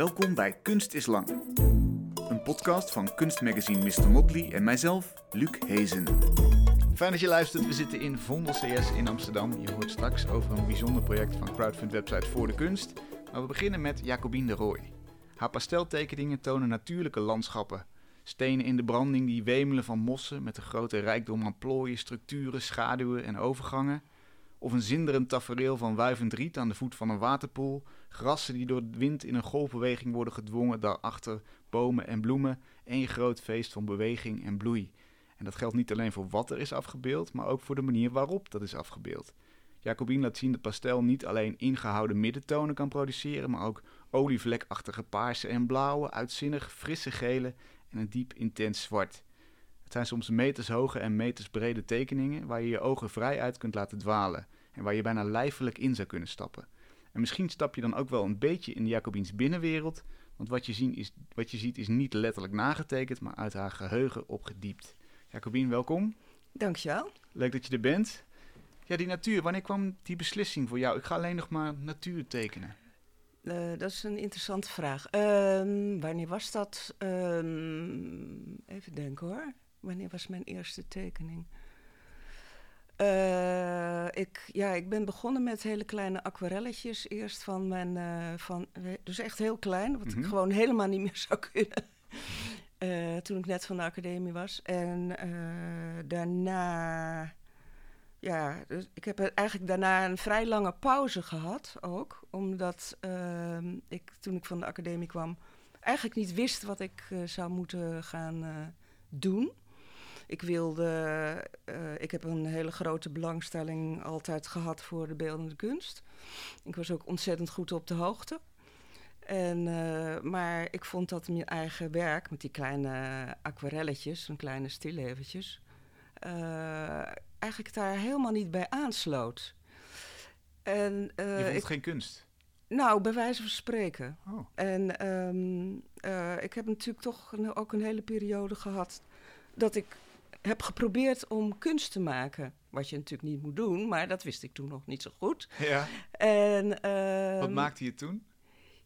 Welkom bij Kunst is Lang. Een podcast van kunstmagazine Mr. Motley en mijzelf, Luc Hezen. Fijn dat je luistert. We zitten in Vondel CS in Amsterdam. Je hoort straks over een bijzonder project van crowdfund website Voor de Kunst. Maar we beginnen met Jacobine de Rooij. Haar pasteltekeningen tonen natuurlijke landschappen. Stenen in de branding die wemelen van mossen met een grote rijkdom aan plooien, structuren, schaduwen en overgangen. Of een zinderend tafereel van wuivend riet aan de voet van een waterpoel. Grassen die door de wind in een golfbeweging worden gedwongen. Daarachter bomen en bloemen. Eén groot feest van beweging en bloei. En dat geldt niet alleen voor wat er is afgebeeld, maar ook voor de manier waarop dat is afgebeeld. Jacobine laat zien dat pastel niet alleen ingehouden middentonen kan produceren, maar ook olievlekachtige paarse en blauwe, uitzinnig frisse gele en een diep intens zwart. Het zijn soms metershoge en metersbrede tekeningen waar je je ogen vrij uit kunt laten dwalen en waar je bijna lijfelijk in zou kunnen stappen. En misschien stap je dan ook wel een beetje in de Jacobins binnenwereld, want wat je, zien is, wat je ziet is niet letterlijk nagetekend, maar uit haar geheugen opgediept. Jacobine, welkom. Dankjewel. Leuk dat je er bent. Ja, die natuur, wanneer kwam die beslissing voor jou? Ik ga alleen nog maar natuur tekenen. Uh, dat is een interessante vraag. Uh, wanneer was dat? Uh, even denken hoor. Wanneer was mijn eerste tekening? Uh, ik, ja, ik ben begonnen met hele kleine aquarelletjes eerst van mijn... Uh, van, dus echt heel klein, wat mm -hmm. ik gewoon helemaal niet meer zou kunnen. Uh, toen ik net van de academie was. En daarna... Ja, dus ik heb eigenlijk daarna een vrij lange pauze gehad ook. Omdat ehm, ik toen ik van de academie kwam... eigenlijk niet wist wat ik zou moeten gaan doen ik wilde, uh, ik heb een hele grote belangstelling altijd gehad voor de beeldende kunst. Ik was ook ontzettend goed op de hoogte. En, uh, maar ik vond dat mijn eigen werk, met die kleine aquarelletjes, en kleine stilleventjes, uh, eigenlijk daar helemaal niet bij aansloot. En, Je vond ik, geen kunst? Nou, bij wijze van spreken. Oh. En um, ik heb natuurlijk toch ook een hele periode gehad dat ik heb geprobeerd om kunst te maken. Wat je natuurlijk niet moet doen, maar dat wist ik toen nog niet zo goed. Ja. En, uh, Wat maakte je toen?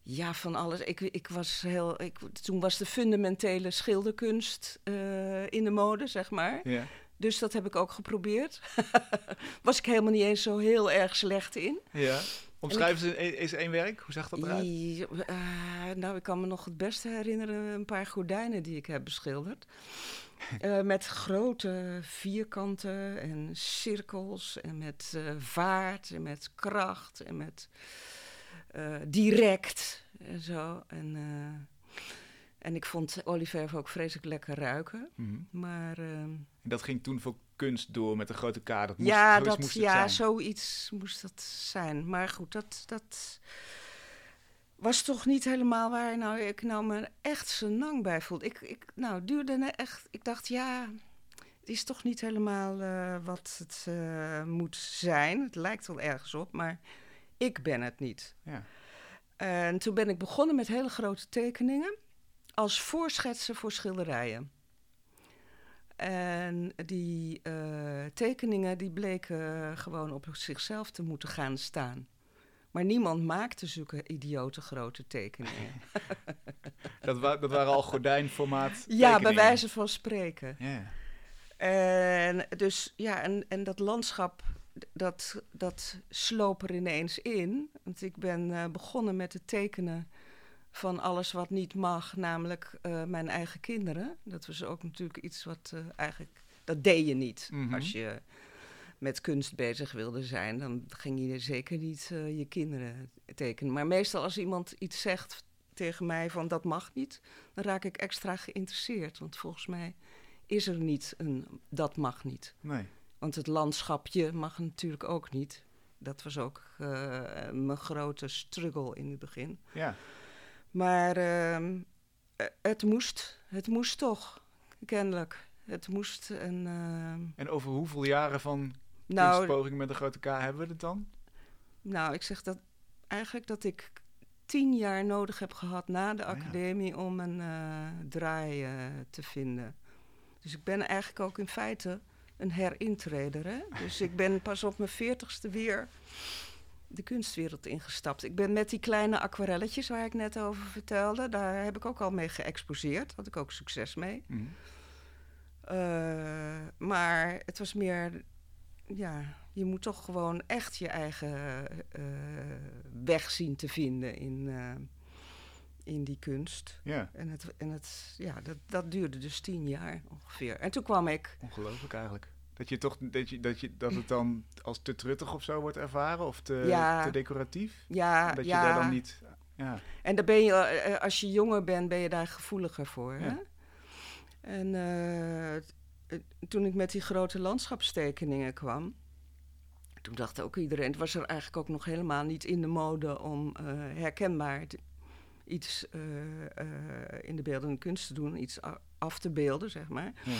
Ja, van alles. Ik, ik was heel, ik, toen was de fundamentele schilderkunst uh, in de mode, zeg maar. Ja. Dus dat heb ik ook geprobeerd. was ik helemaal niet eens zo heel erg slecht in. Ja. Omschrijf ze eens één werk. Hoe zag dat eruit? Uh, nou, ik kan me nog het beste herinneren een paar gordijnen die ik heb beschilderd. Uh, met grote vierkanten en cirkels en met uh, vaart en met kracht en met uh, direct en zo. En, en ik vond olieverf ook vreselijk lekker ruiken. Mm -hmm. Maar... en dat ging toen voor kunst door met een grote kader? Dat moest, ja, dat, moest ja zijn. zoiets moest dat zijn. Maar goed, dat... dat was toch niet helemaal waar nou, ik nou me echt senang bij voelde. Ik, ik, nou, duurde echt, ik dacht, ja, het is toch niet helemaal uh, wat het uh, moet zijn. Het lijkt wel ergens op, maar ik ben het niet. Ja. En toen ben ik begonnen met hele grote tekeningen als voorschetsen voor schilderijen. En die uh, tekeningen die bleken gewoon op zichzelf te moeten gaan staan. Maar niemand maakte zulke idiote grote tekeningen. dat, wa dat waren al gordijnformaat Ja, bij wijze van spreken. Yeah. En, dus, ja, en, en dat landschap, dat, dat sloop er ineens in. Want ik ben uh, begonnen met het tekenen van alles wat niet mag, namelijk uh, mijn eigen kinderen. Dat was ook natuurlijk iets wat uh, eigenlijk... Dat deed je niet mm -hmm. als je met kunst bezig wilde zijn, dan ging je zeker niet uh, je kinderen tekenen. Maar meestal als iemand iets zegt tegen mij van dat mag niet, dan raak ik extra geïnteresseerd. Want volgens mij is er niet een dat mag niet. Nee. Want het landschapje mag natuurlijk ook niet. Dat was ook uh, mijn grote struggle in het begin. Ja. Maar uh, het moest, het moest toch, kennelijk. Het moest. En, uh, en over hoeveel jaren van nou, kunstpogingen met een grote K hebben we het dan? Nou, ik zeg dat eigenlijk dat ik tien jaar nodig heb gehad na de academie ja. om een uh, draai uh, te vinden. Dus ik ben eigenlijk ook in feite een herintreder. Hè? Dus ik ben pas op mijn veertigste weer de kunstwereld ingestapt. Ik ben met die kleine aquarelletjes waar ik net over vertelde, daar heb ik ook al mee geëxposeerd. Had ik ook succes mee. Mhm. Eh, maar het was meer, ja, je moet toch gewoon echt je eigen uh, weg zien te vinden in, in die kunst. Ja. En, het, en het, ja, dat, dat duurde dus tien jaar ongeveer. En toen kwam ik. Ongelooflijk eigenlijk. Dat, je toch, dat, je, dat, je, dat het dan als te truttig of zo wordt ervaren? Of te, te decoratief? Ja, dat je ja. daar dan niet... Ja. En dan ben je, eh, eh, als je jonger bent, ben je daar gevoeliger voor. Hè? En uh, toen ik met die grote landschapstekeningen kwam... toen dacht ook iedereen... het was er eigenlijk ook nog helemaal niet in de mode om uh, herkenbaar iets in de beeldende kunst te doen. Iets af te beelden, zeg maar. Ja.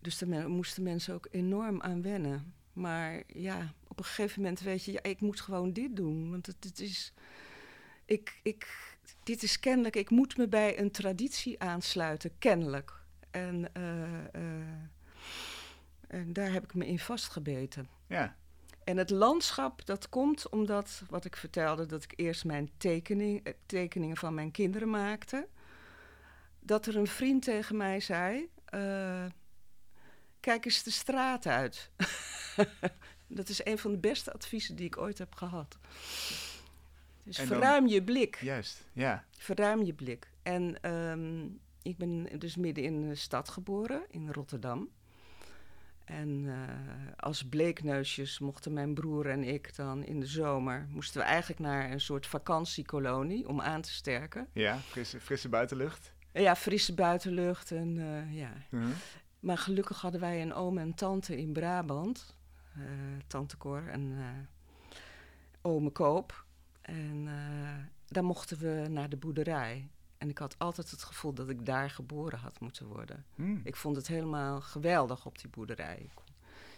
Dus daar moesten mensen ook enorm aan wennen. Maar ja, op een gegeven moment weet je, ja, ik moet gewoon dit doen. Want het, het is. Ik, ik, dit is kennelijk, ik moet me bij een traditie aansluiten, kennelijk. En, uh, en daar heb ik me in vastgebeten. Ja. En het landschap, dat komt omdat, wat ik vertelde, dat ik eerst mijn tekening, eh, tekeningen van mijn kinderen maakte. Dat er een vriend tegen mij zei. Uh, kijk eens de straat uit. dat is een van de beste adviezen die ik ooit heb gehad. Dus verruim je blik. Juist, ja. Verruim je blik. En ehm, ik ben dus midden in de stad geboren, in Rotterdam. En uh, als bleekneusjes mochten mijn broer en ik dan in de zomer... moesten we eigenlijk naar een soort vakantiekolonie om aan te sterken. Ja, frisse, frisse buitenlucht. Ja, frisse buitenlucht en uh, ja. Uh-huh. Maar gelukkig hadden wij een oom en tante in Brabant. Uh, tante Cor en ome Koop. En daar mochten we naar de boerderij. En ik had altijd het gevoel dat ik daar geboren had moeten worden. Hmm. Ik vond het helemaal geweldig op die boerderij.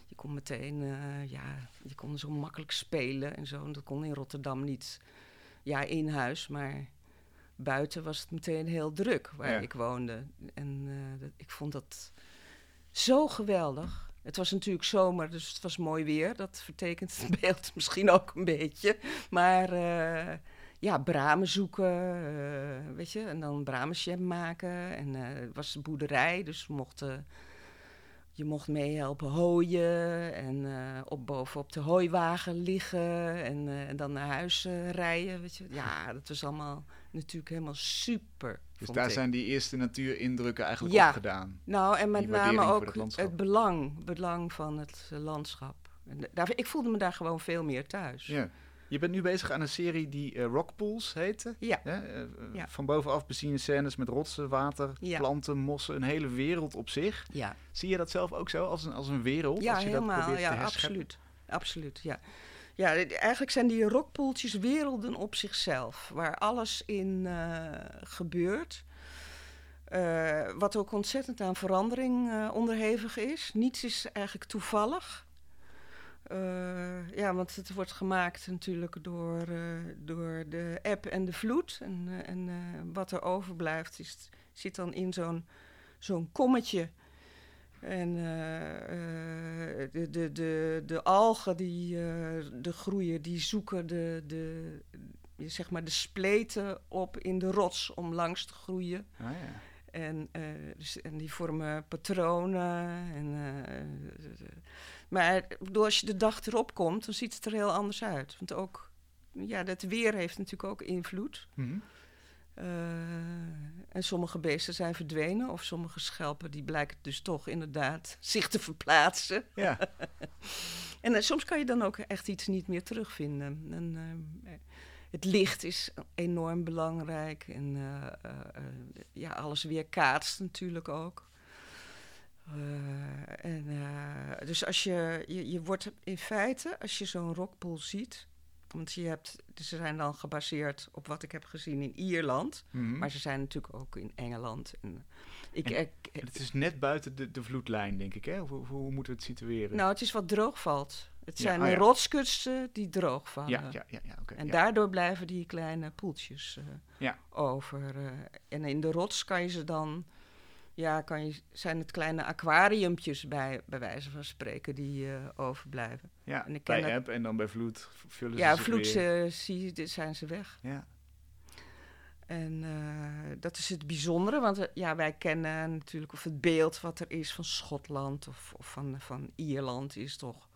Je kon, meteen, ja, je kon zo makkelijk spelen en zo. En dat kon in Rotterdam niet, ja, in huis, maar buiten was het meteen heel druk waar ik woonde. En dat, ik vond dat zo geweldig. Het was natuurlijk zomer, dus het was mooi weer. Dat vertekent het beeld misschien ook een beetje. Maar uh, ja, bramen zoeken, uh, weet je. En dan bramenjam maken. En uh, het was een boerderij, dus we mochten... Je mocht meehelpen hooien en op bovenop de hooiwagen liggen en, en dan naar huis rijden. Weet je. Ja, dat was allemaal natuurlijk helemaal super. Dus daar zijn die eerste natuurindrukken eigenlijk ja. opgedaan. Nou, en met name ook het, belang, belang van het landschap. En daar, ik voelde me daar gewoon veel meer thuis. Ja. Je bent nu bezig aan een serie die uh, Rockpools heette. Ja. Uh, ja. Van bovenaf beziene scènes met rotsen, water, planten, mossen, een hele wereld op zich. Ja. Zie je dat zelf ook zo als een, als een wereld? Ja, als je helemaal. Dat ja, absoluut. Absoluut, ja. Ja, eigenlijk zijn die rockpoeltjes werelden op zichzelf, waar alles in uh, gebeurt. Wat ook ontzettend aan verandering onderhevig is. Niets is eigenlijk toevallig. Ja, want het wordt gemaakt natuurlijk door, door de app en de vloed. En, en wat er overblijft is, zit dan in zo'n zo'n kommetje en de, de, de, de algen die de groeien, die zoeken de, de, zeg maar de spleten op in de rots om langs te groeien. Ah, ja. En, dus, en die vormen patronen. En, maar als je de dag erop komt, dan ziet het er heel anders uit. Want ook, ja, het weer heeft natuurlijk ook invloed. Mm -hmm. Uh, en sommige beesten zijn verdwenen, of sommige schelpen die blijken dus toch inderdaad zich te verplaatsen. Ja. en uh, soms kan je dan ook echt iets niet meer terugvinden. En, uh, het licht is enorm belangrijk en ja, alles weer kaatst natuurlijk ook. en, dus als je, je, je wordt in feite, als je zo'n rockpool ziet, want je hebt, ze zijn dan gebaseerd op wat ik heb gezien in Ierland. Mhm. Maar ze zijn natuurlijk ook in Engeland. En ik, en, het is net buiten de, de vloedlijn, denk ik. Hè? Hoe, hoe, moeten we het situeren? Nou, het is wat droog valt. Het zijn ah, rotskusten die droog vallen. Ja, ja, ja, ja okay, en daardoor blijven die kleine poeltjes uh, over. Uh, en in de rots kan je ze dan ja, kan je, zijn het kleine aquariumpjes bij, bij wijze van spreken die uh, overblijven. Ja, en ik bij eb en dan bij vloed vullen ja, ze vloed weer. zie, zijn ze weg. Ja. En uh, dat is het bijzondere, want uh, ja, wij kennen natuurlijk of het beeld wat er is van Schotland of, of van, van Ierland is toch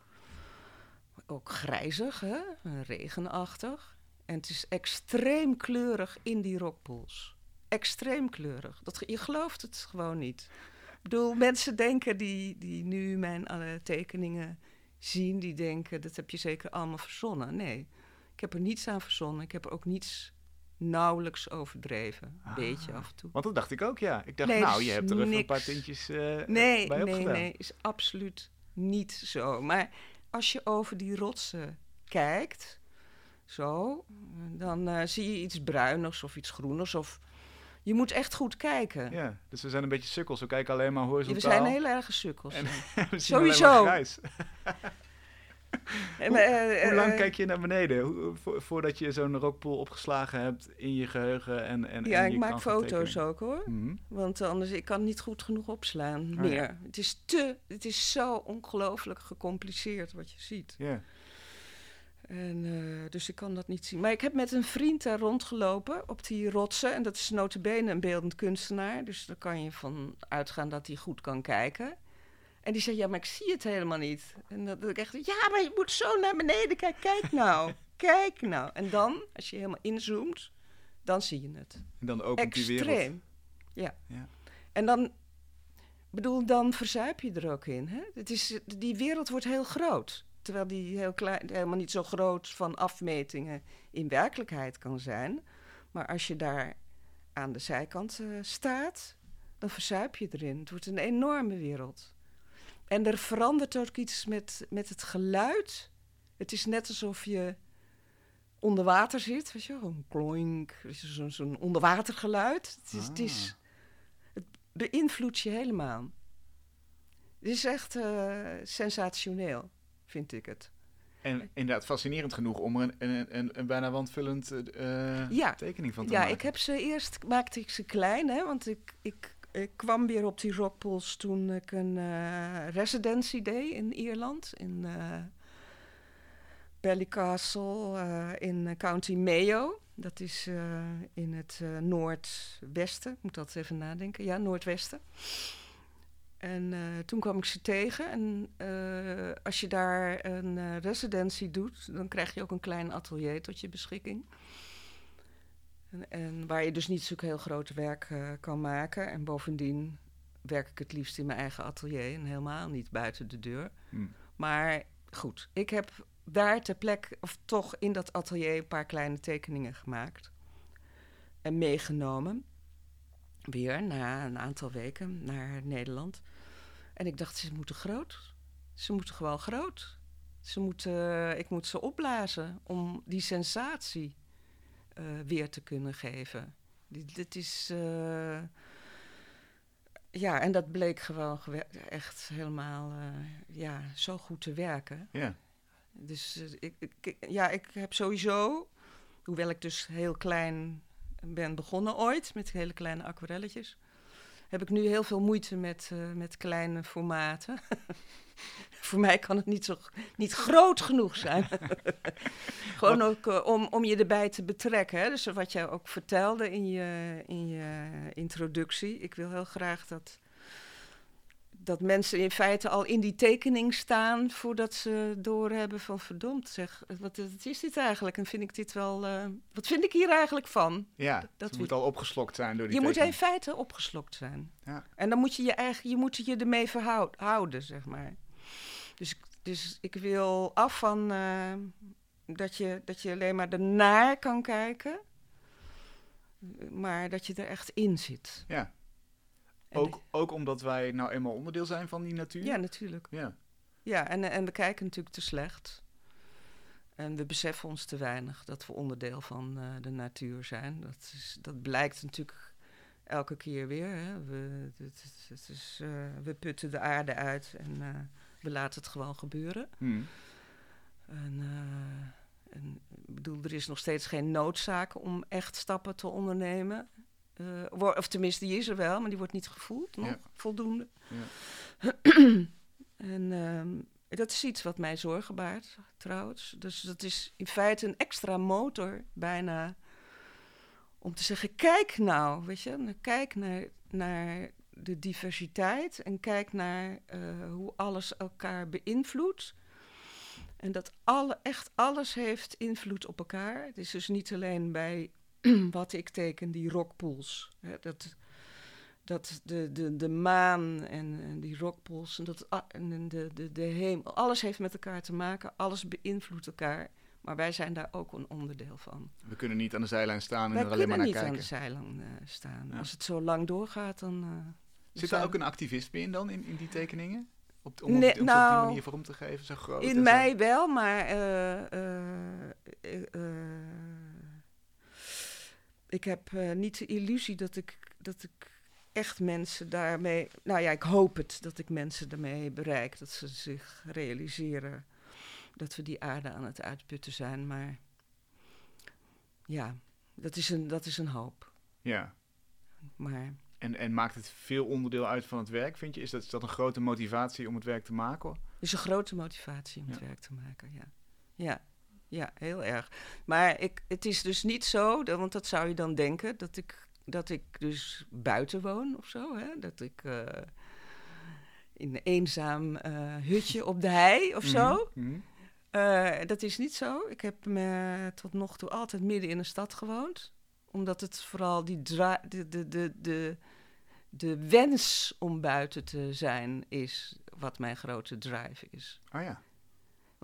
ook grijzig, hè? regenachtig. En het is extreem kleurig in die rockpools. Extreem kleurig. Dat, je gelooft het gewoon niet. Ik bedoel, mensen denken die, die nu mijn alle tekeningen zien, die denken dat heb je zeker allemaal verzonnen. Nee, ik heb er niets aan verzonnen. Ik heb er ook niets nauwelijks overdreven. Een beetje af en toe. Want dat dacht ik ook, ja. Ik dacht, nou, je hebt er even een paar tintjes uh, nee, bij opgedaan. Nee, nee, is absoluut niet zo. Maar als je over die rotsen kijkt, zo, dan uh, zie je iets bruinigs of iets groeners of... Je moet echt goed kijken. Ja, dus we zijn een beetje sukkels. We kijken alleen maar horizontaal. Ja, we zijn heel erg sukkels. En, Sowieso. hoe, uh, hoe, lang kijk je naar beneden hoe, voordat je zo'n rockpool opgeslagen hebt in je geheugen? En, en, ja, en ik maak foto's ook hoor. Mm -hmm. Want anders ik kan niet goed genoeg opslaan oh, meer. Ja. Het is te, het is zo ongelooflijk gecompliceerd wat je ziet. Ja. En, uh, dus ik kan dat niet zien. Maar ik heb met een vriend daar rondgelopen op die rotsen. En dat is notabene een beeldend kunstenaar. Dus daar kan je van uitgaan dat hij goed kan kijken. En die zei, ja, maar ik zie het helemaal niet. En dat ik echt, ja, maar je moet zo naar beneden kijken. Kijk nou, kijk nou. En dan, als je helemaal inzoomt, dan zie je het. En dan ook die wereld. Extreem, ja. ja. En dan, bedoel, dan verzuip je er ook in. Hè? Het is, die wereld wordt heel groot. Terwijl die heel klein, helemaal niet zo groot van afmetingen in werkelijkheid kan zijn. Maar als je daar aan de zijkant uh, staat, dan verzuip je erin. Het wordt een enorme wereld. En er verandert ook iets met, met het geluid. Het is net alsof je onder water zit, weet je, een kloink, zo'n zo onderwatergeluid. Het, is, ah. het, is, het beïnvloedt je helemaal. Het is echt uh, sensationeel, vind ik het. En inderdaad, fascinerend genoeg om er een, een, een, een bijna wandvullend uh, ja. tekening van te ja, maken. Ja, ik heb ze eerst, maakte ik ze klein, hè, want ik, ik ik kwam weer op die rockpools toen ik een uh, residency deed in Ierland. In uh, Ballycastle uh, in County Mayo. Dat is in het noordwesten. Ik moet dat even nadenken. Ja, noordwesten. En toen kwam ik ze tegen. En als je daar een residency doet, dan krijg je ook een klein atelier tot je beschikking. En, en, waar je dus niet zo'n heel groot werk kan maken. En bovendien werk ik het liefst in mijn eigen atelier en helemaal niet buiten de deur. Hmm. Maar goed, ik heb daar ter plekke, of toch in dat atelier, een paar kleine tekeningen gemaakt. En meegenomen. Weer na een aantal weken naar Nederland. En ik dacht, ze moeten groot. Ze moeten gewoon groot. Ze moeten, ik moet ze opblazen om die sensatie uh, weer te kunnen geven. Dit, is. Uh, ja, en dat bleek gewoon echt helemaal uh, ja, zo goed te werken. Ja. Dus ik, ik, ja, ik heb sowieso, hoewel ik dus heel klein ben begonnen ooit met hele kleine aquarelletjes, heb ik nu heel veel moeite met, met kleine formaten. Voor mij kan het niet, zo, niet groot genoeg zijn. Gewoon ook uh, om, om je erbij te betrekken. Hè? Dus wat jij ook vertelde in je, in je introductie. Ik wil heel graag dat, dat mensen in feite al in die tekening staan voordat ze doorhebben van verdomd zeg, wat, wat, is dit eigenlijk? En vind ik dit wel, uh, wat vind ik hier eigenlijk van? Ja, dat, dat moet al opgeslokt zijn door die Je tekening. moet in feite opgeslokt zijn. Ja. En dan moet je je eigen, je moet je ermee verhouden, zeg maar. Dus, dus ik wil af van uh, dat, je, dat je alleen maar ernaar kan kijken, maar dat je er echt in zit. Ja. Ook, ook omdat wij nou eenmaal onderdeel zijn van die natuur? Ja, natuurlijk. Ja, ja en, en we kijken natuurlijk te slecht. En we beseffen ons te weinig dat we onderdeel van uh, de natuur zijn. Dat, is, dat blijkt natuurlijk elke keer weer. Hè. We, het, het is, uh, we putten de aarde uit en uh, we laten het gewoon gebeuren. Hmm. En, en, ik bedoel, er is nog steeds geen noodzaak om echt stappen te ondernemen. Of tenminste, die is er wel, maar die wordt niet gevoeld nog voldoende. Ja. en ehm, dat is iets wat mij zorgen baart, trouwens. Dus dat is in feite een extra motor bijna om te zeggen: kijk nou, weet je, kijk naar, naar de diversiteit en kijk naar uh, hoe alles elkaar beïnvloedt. En dat alle, echt alles heeft invloed op elkaar. Het is dus niet alleen bij wat ik teken, die rockpools. Hè, dat, dat de, de, de maan en, en die rockpools en, dat, en de, de, de hemel, alles heeft met elkaar te maken, alles beïnvloedt elkaar. Maar wij zijn daar ook een onderdeel van. We kunnen niet aan de zijlijn staan en er alleen maar naar kijken. We kunnen niet aan de zijlijn uh, staan. Als het zo lang doorgaat, dan... Uh, Zit daar ook een activisme in dan, in, in die tekeningen? Op, om, nee, op, om nou, die manier vorm te geven, zo groot? In mij wel, maar... Uh, ik heb niet de illusie dat ik, dat ik echt mensen daarmee... Nou ja, ik hoop het, dat ik mensen daarmee bereik. Dat ze zich realiseren dat we die aarde aan het uitputten zijn. Maar ja, dat is een, dat is een hoop. Ja. Maar... En, en maakt het veel onderdeel uit van het werk, vind je? Is dat, is dat een grote motivatie om het werk te maken? Is een grote motivatie om het werk te maken, ja. Ja, ja heel erg. Maar ik, het is dus niet zo, want dat zou je dan denken, dat ik, dat ik dus buiten woon of zo. Hè? Dat ik uh, in een eenzaam uh, hutje op de hei of zo. Mm -hmm. Uh, dat is niet zo. Ik heb me tot nog toe altijd midden in een stad gewoond. Omdat het vooral die de, de, de, de, de wens om buiten te zijn is wat mijn grote drive is. Oh ja.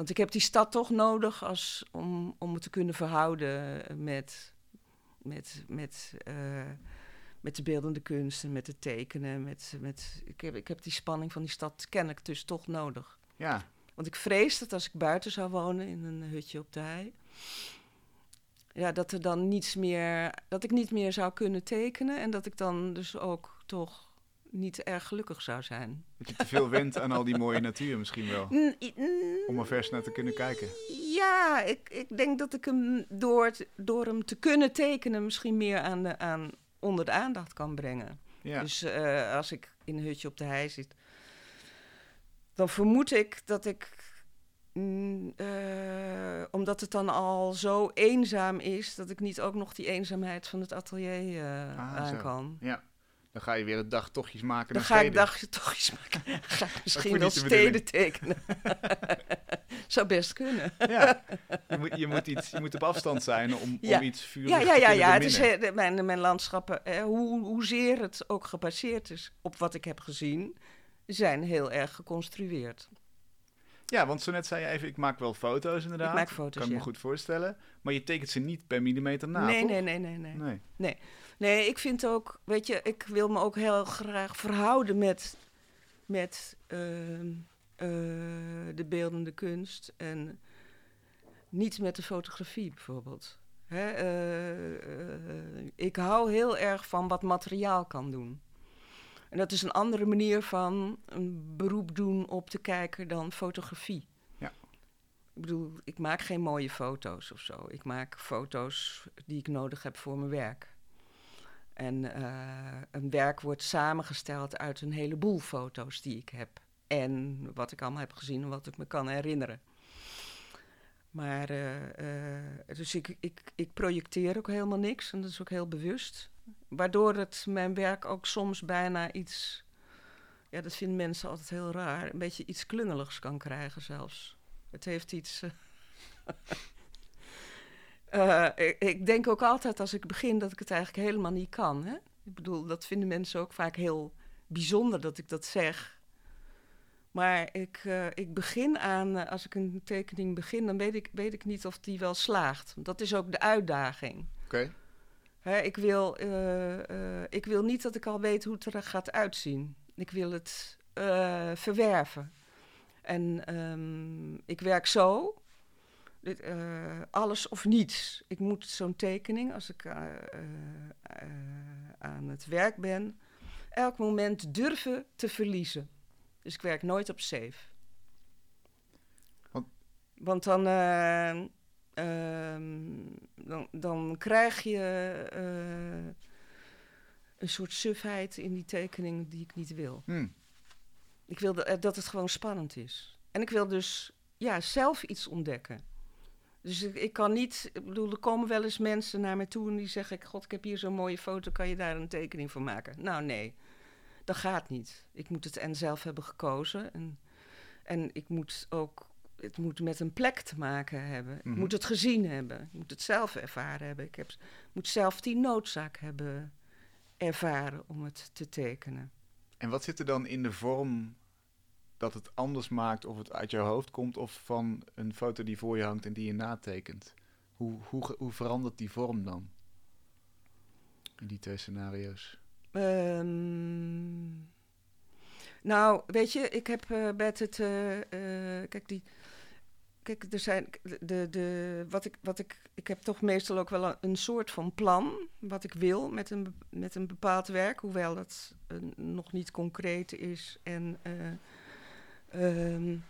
Want ik heb die stad toch nodig als, om, om me te kunnen verhouden met, met, met, uh, met de beeldende kunsten, met het tekenen. Met, met, ik, heb, ik heb die spanning van die stad ken ik dus toch nodig. Ja. Want ik vrees dat als ik buiten zou wonen in een hutje op de hei, ja, dat er dan niets meer, dat ik niet meer zou kunnen tekenen en dat ik dan dus ook toch niet erg gelukkig zou zijn. Dat je te veel went aan al die mooie natuur misschien wel. Om er vers naar te kunnen kijken. Ja, ik, ik denk dat ik hem door, door hem te kunnen tekenen misschien meer aan de, aan, onder de aandacht kan brengen. Ja. Dus uh, als ik in een hutje op de hei zit, dan vermoed ik dat ik, mm, eh, omdat het dan al zo eenzaam is, dat ik niet ook nog die eenzaamheid van het atelier uh, aan kan. Ja. Dan ga je weer het dagtochtjes maken Dan ga ik dagtochtjes maken. ga ik misschien wel steden tekenen. Zou best kunnen. ja, je moet, je, moet iets, je moet op afstand zijn om, om iets vurig ja, ja, ja, ja, ja. Het is, mijn, mijn landschappen, hoe, hoezeer het ook gebaseerd is op wat ik heb gezien zijn heel erg geconstrueerd. Ja, want zo net zei je even, ik maak wel foto's inderdaad. Ik maak foto's, Kan ik me goed voorstellen. Maar je tekent ze niet per millimeter na, nee, nee, nee, nee, nee, nee. Nee. Nee, ik vind ook, weet je, ik wil me ook heel graag verhouden met, met uh, uh, de beeldende kunst. En niet met de fotografie bijvoorbeeld. Hè? Uh, ik hou heel erg van wat materiaal kan doen. En dat is een andere manier van een beroep doen op de kijker dan fotografie. Ja. Ik bedoel, ik maak geen mooie foto's of zo. Ik maak foto's die ik nodig heb voor mijn werk. En uh, een werk wordt samengesteld uit een heleboel foto's die ik heb. En wat ik allemaal heb gezien en wat ik me kan herinneren. Maar, uh, uh, dus ik, ik, ik projecteer ook helemaal niks en dat is ook heel bewust. Waardoor het mijn werk ook soms bijna iets, ja, dat vinden mensen altijd heel raar, een beetje iets klungeligs kan krijgen zelfs. Het heeft iets. uh, ik, ik, denk ook altijd als ik begin dat ik het eigenlijk helemaal niet kan. Hè? Ik bedoel, dat vinden mensen ook vaak heel bijzonder dat ik dat zeg. Maar ik, uh, ik begin aan, uh, als ik een tekening begin, dan weet ik, weet ik niet of die wel slaagt. Dat is ook de uitdaging. Oké. Okay. ik, wil, ik wil niet dat ik al weet hoe het er gaat uitzien. Ik wil het verwerven. En um, ik werk zo, dit, alles of niets. Ik moet zo'n tekening, als ik aan het werk ben, elk moment durven te verliezen. Dus ik werk nooit op safe. Want, Want dan, uh, dan, dan krijg je. Een soort sufheid in die tekening die ik niet wil. Hmm. Ik wil dat het gewoon spannend is. En ik wil dus ja, zelf iets ontdekken. Dus ik, ik, kan niet, ik bedoel, er komen wel eens mensen naar me toe en die zeggen: God, ik heb hier zo'n mooie foto, kan je daar een tekening van maken? Nou, nee, dat gaat niet. Ik moet het en zelf hebben gekozen. En, en ik moet ook, het moet met een plek te maken hebben. Ik mhm. moet het gezien hebben. Ik moet het zelf ervaren hebben. Ik heb, moet zelf die noodzaak hebben ervaren om het te tekenen. En wat zit er dan in de vorm dat het anders maakt of het uit jouw hoofd komt of van een foto die voor je hangt en die je natekent? Hoe, hoe, hoe verandert die vorm dan? In die twee scenario's. Ehm, nou, weet je, ik heb uh, met het. Uh, kijk, die. Kijk, er zijn. De, de, wat ik, wat ik, ik heb toch meestal ook wel een, soort van plan. Wat ik wil met een, met een bepaald werk. Hoewel dat nog niet concreet is. En. Um,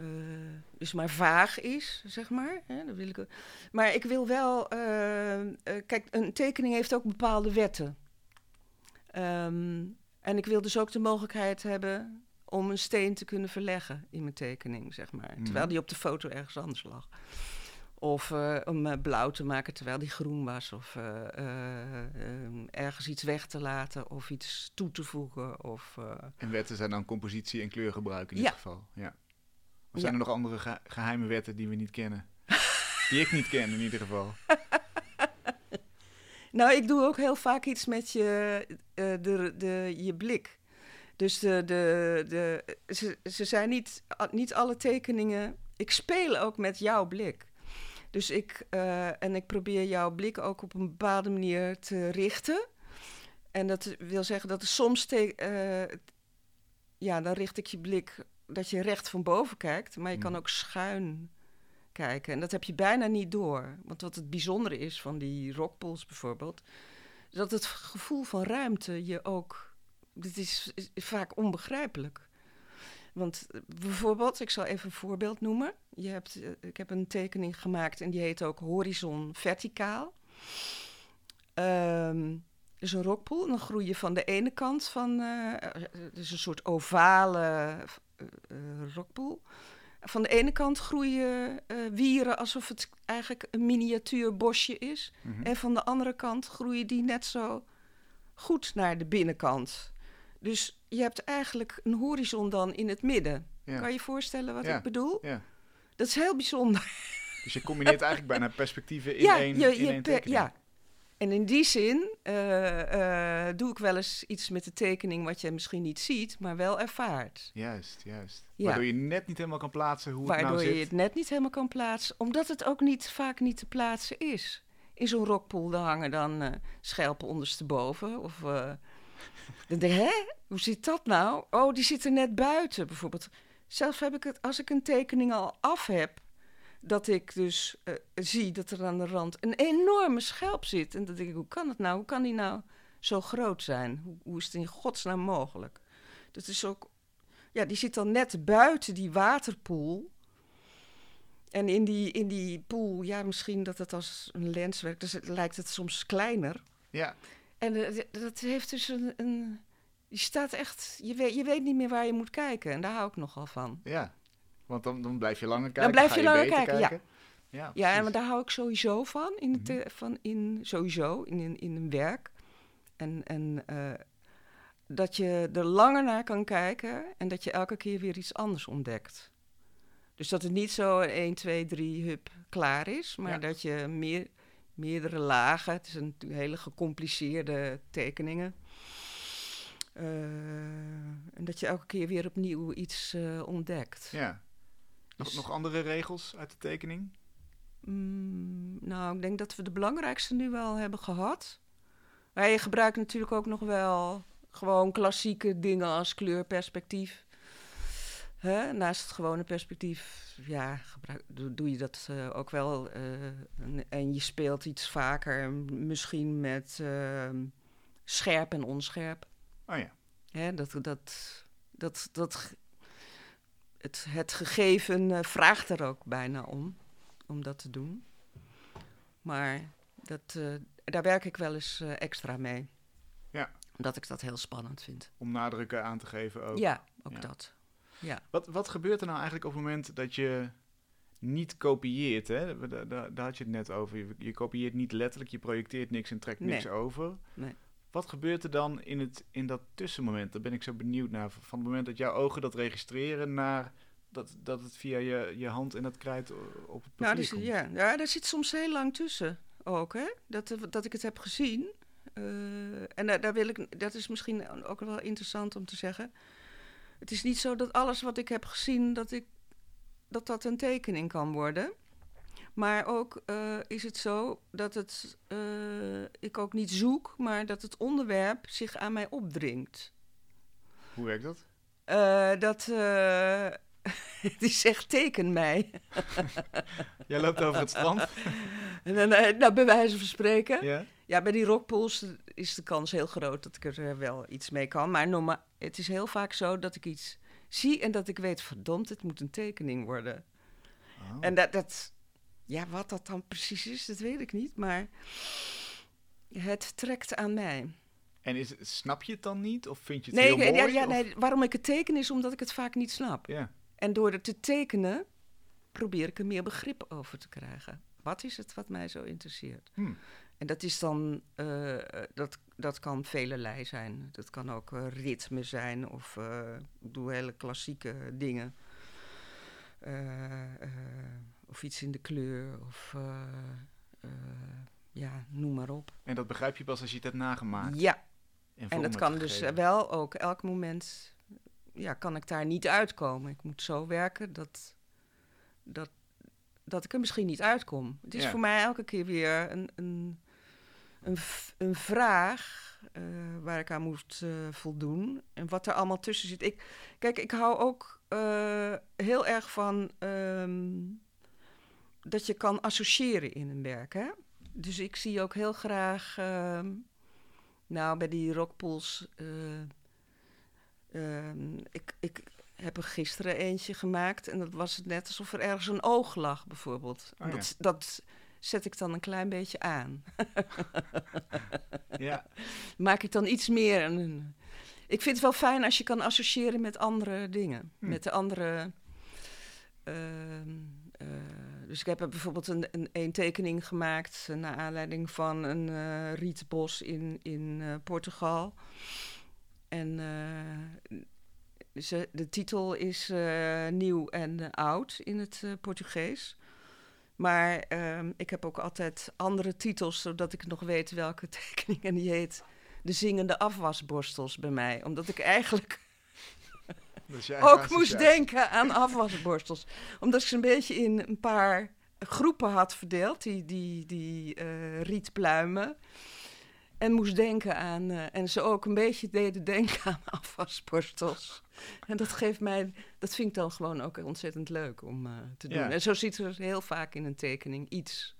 uh, dus maar vaag is, zeg maar. Hè, dat wil ik, maar ik wil wel. Uh, uh, kijk, een tekening heeft ook bepaalde wetten. Um, en ik wil dus ook de mogelijkheid hebben om een steen te kunnen verleggen in mijn tekening, zeg maar. Mhm. Terwijl die op de foto ergens anders lag. Of uh, om blauw te maken terwijl die groen was. Of uh, uh, ergens iets weg te laten of iets toe te voegen. Of, en wetten zijn dan compositie en kleurgebruik in dit geval. Ja. Of zijn er nog andere geheime wetten die we niet kennen? die ik niet ken in ieder geval. nou, ik doe ook heel vaak iets met je, de, de, je blik. Dus de, de, de, ze, ze zijn niet, niet alle tekeningen. Ik speel ook met jouw blik. Dus ik, uh, en ik probeer jouw blik ook op een bepaalde manier te richten. En dat wil zeggen dat er soms, uh, ja, dan richt ik je blik dat je recht van boven kijkt, maar je kan mm. ook schuin kijken. En dat heb je bijna niet door. Want wat het bijzondere is van die rockpools bijvoorbeeld, dat het gevoel van ruimte je ook, dit is vaak onbegrijpelijk. Want bijvoorbeeld, ik zal even een voorbeeld noemen. Je hebt, eh, ik heb een tekening gemaakt en die heet ook horizon verticaal. Um, dus een rockpool. En dan groei je van de ene kant van, uh, dus een soort ovale uh, rockpool. Van de ene kant groeien wieren alsof het eigenlijk een miniatuur bosje is. Mhm. En van de andere kant groeien die net zo goed naar de binnenkant. Dus je hebt eigenlijk een horizon dan in het midden. Kan je je voorstellen wat ik bedoel? Ja. Dat is heel bijzonder. Dus je combineert eigenlijk bijna perspectieven in één, je, in één tekening. Ja, en in die zin uh, uh, doe ik wel eens iets met de tekening wat je misschien niet ziet, maar wel ervaart. Juist, juist. Ja. Waardoor je net niet helemaal kan plaatsen hoe Waardoor het nou zit. Waardoor je het net niet helemaal kan plaatsen, omdat het ook niet, vaak niet te plaatsen is. In zo'n rockpool hangen dan uh, schelpen ondersteboven of dan denk ik, hè? Hoe zit dat nou? Oh, die zit er net buiten, bijvoorbeeld. Zelf heb ik het, als ik een tekening al af heb, dat ik dus uh, zie dat er aan de rand een enorme schelp zit. En dat denk ik, hoe kan het nou? Hoe kan die nou zo groot zijn? Hoe, hoe is het in godsnaam mogelijk? Dat is ook, ja, die zit dan net buiten die waterpoel. En in die, in die pool, ja, misschien dat het als een lens werkt, dus het, lijkt het soms kleiner. Ja. En uh, dat heeft dus een, een, Je staat echt. Je weet, je weet niet meer waar je moet kijken. En daar hou ik nogal van. Ja, want dan, dan blijf je langer kijken. Dan blijf je, langer kijken, ja. Ja, ja en daar hou ik sowieso van. In, het, mm van in, sowieso in, in, in een werk. En, en uh, dat je er langer naar kan kijken en dat je elke keer weer iets anders ontdekt. Dus dat het niet zo 1, 2, 3 hup klaar is, maar dat je meer meerdere lagen. Het is een hele gecompliceerde tekeningen. Uh, en dat je elke keer weer opnieuw iets uh, ontdekt. Ja. Nog, dus, nog andere regels uit de tekening? Mm, nou, ik denk dat we de belangrijkste nu wel hebben gehad. Maar je gebruikt natuurlijk ook nog wel gewoon klassieke dingen als kleurperspectief. Hè? Naast het gewone perspectief, ja, gebruik, doe, je dat uh, ook wel. Uh, en, en, je speelt iets vaker, misschien met uh, scherp en onscherp. Oh ja. Hè? Dat, dat, dat, dat, het, het gegeven eh, vraagt er ook bijna om, om dat te doen. Maar dat, daar werk ik wel eens extra mee. Omdat ik dat heel spannend vind. Om nadrukken aan te geven ook. Ja, ook dat. Ja. Wat, wat gebeurt er nou eigenlijk op het moment dat je niet kopieert? Hè? Daar, daar, daar had je het net over. Je, je, kopieert niet letterlijk, je projecteert niks en trekt niks over. Nee. Wat gebeurt er dan in, het, in dat tussenmoment? Daar ben ik zo benieuwd naar. Van het moment dat jouw ogen dat registreren naar dat, dat het via je, je hand en dat krijt op het papier nou, dus, Ja, ja, daar zit soms heel lang tussen ook, hè? Dat, dat ik het heb gezien. Uh, en daar, daar, wil ik, dat is misschien ook wel interessant om te zeggen. Het is niet zo dat alles wat ik heb gezien, dat ik, dat, dat een tekening kan worden. Maar ook uh, is het zo dat het, uh, ik ook niet zoek, maar dat het onderwerp zich aan mij opdringt. Hoe werkt dat? Uh, dat die zegt teken mij. Jij loopt over het strand? nou, bij wijze van spreken. Ja? Ja, bij die rockpools is de kans heel groot dat ik er wel iets mee kan. Maar normaal, het is heel vaak zo dat ik iets zie en dat ik weet, verdomd, het moet een tekening worden. Oh. En dat, dat, ja, wat dat dan precies is, dat weet ik niet. Maar het trekt aan mij. En is, snap je het dan niet? Of vind je het heel mooi? Ja, ja, nee, waarom ik het teken is omdat ik het vaak niet snap. Ja. En door het te tekenen probeer ik er meer begrip over te krijgen. Wat is het wat mij zo interesseert? Hmm. En dat is dan, uh, dat, dat kan velelei zijn. Dat kan ook uh, ritme zijn of ik doe hele klassieke dingen. of iets in de kleur of ja, noem maar op. En dat begrijp je pas als je het hebt nagemaakt? Ja. En dat kan dus wel ook elk moment ja, kan ik daar niet uitkomen. Ik moet zo werken dat, dat, dat ik er misschien niet uitkom. Het is voor mij elke keer weer een, een, een, een vraag uh, waar ik aan moet uh, voldoen. En wat er allemaal tussen zit. Ik, kijk, ik hou ook uh, heel erg van um, dat je kan associëren in een werk. Hè? Dus ik zie ook heel graag, uh, nou bij die rockpools, Ehm, ik, ik heb er gisteren eentje gemaakt en dat was het net alsof er ergens een oog lag, bijvoorbeeld. Oh, dat, dat zet ik dan een klein beetje aan. ja. Maak ik dan iets meer. ik vind het wel fijn als je kan associëren met andere dingen. Hm. Met de andere. Uh, uh, dus ik heb bijvoorbeeld een, een, een, tekening gemaakt naar aanleiding van een rietbos in, in Portugal. En de titel is nieuw en oud in het Portugees. Maar ehm, ik heb ook altijd andere titels, zodat ik nog weet welke tekening. En die heet De Zingende Afwasborstels bij mij. Omdat ik eigenlijk ook moest denken aan afwasborstels. Omdat ik ze een beetje in een paar groepen had verdeeld, die, die, die rietpluimen. En moest denken aan, uh, en ze ook een beetje deden denken aan afwasborstels. En dat geeft mij, dat vind ik dan gewoon ook ontzettend leuk om uh, te doen. En zo ziet er heel vaak in een tekening iets.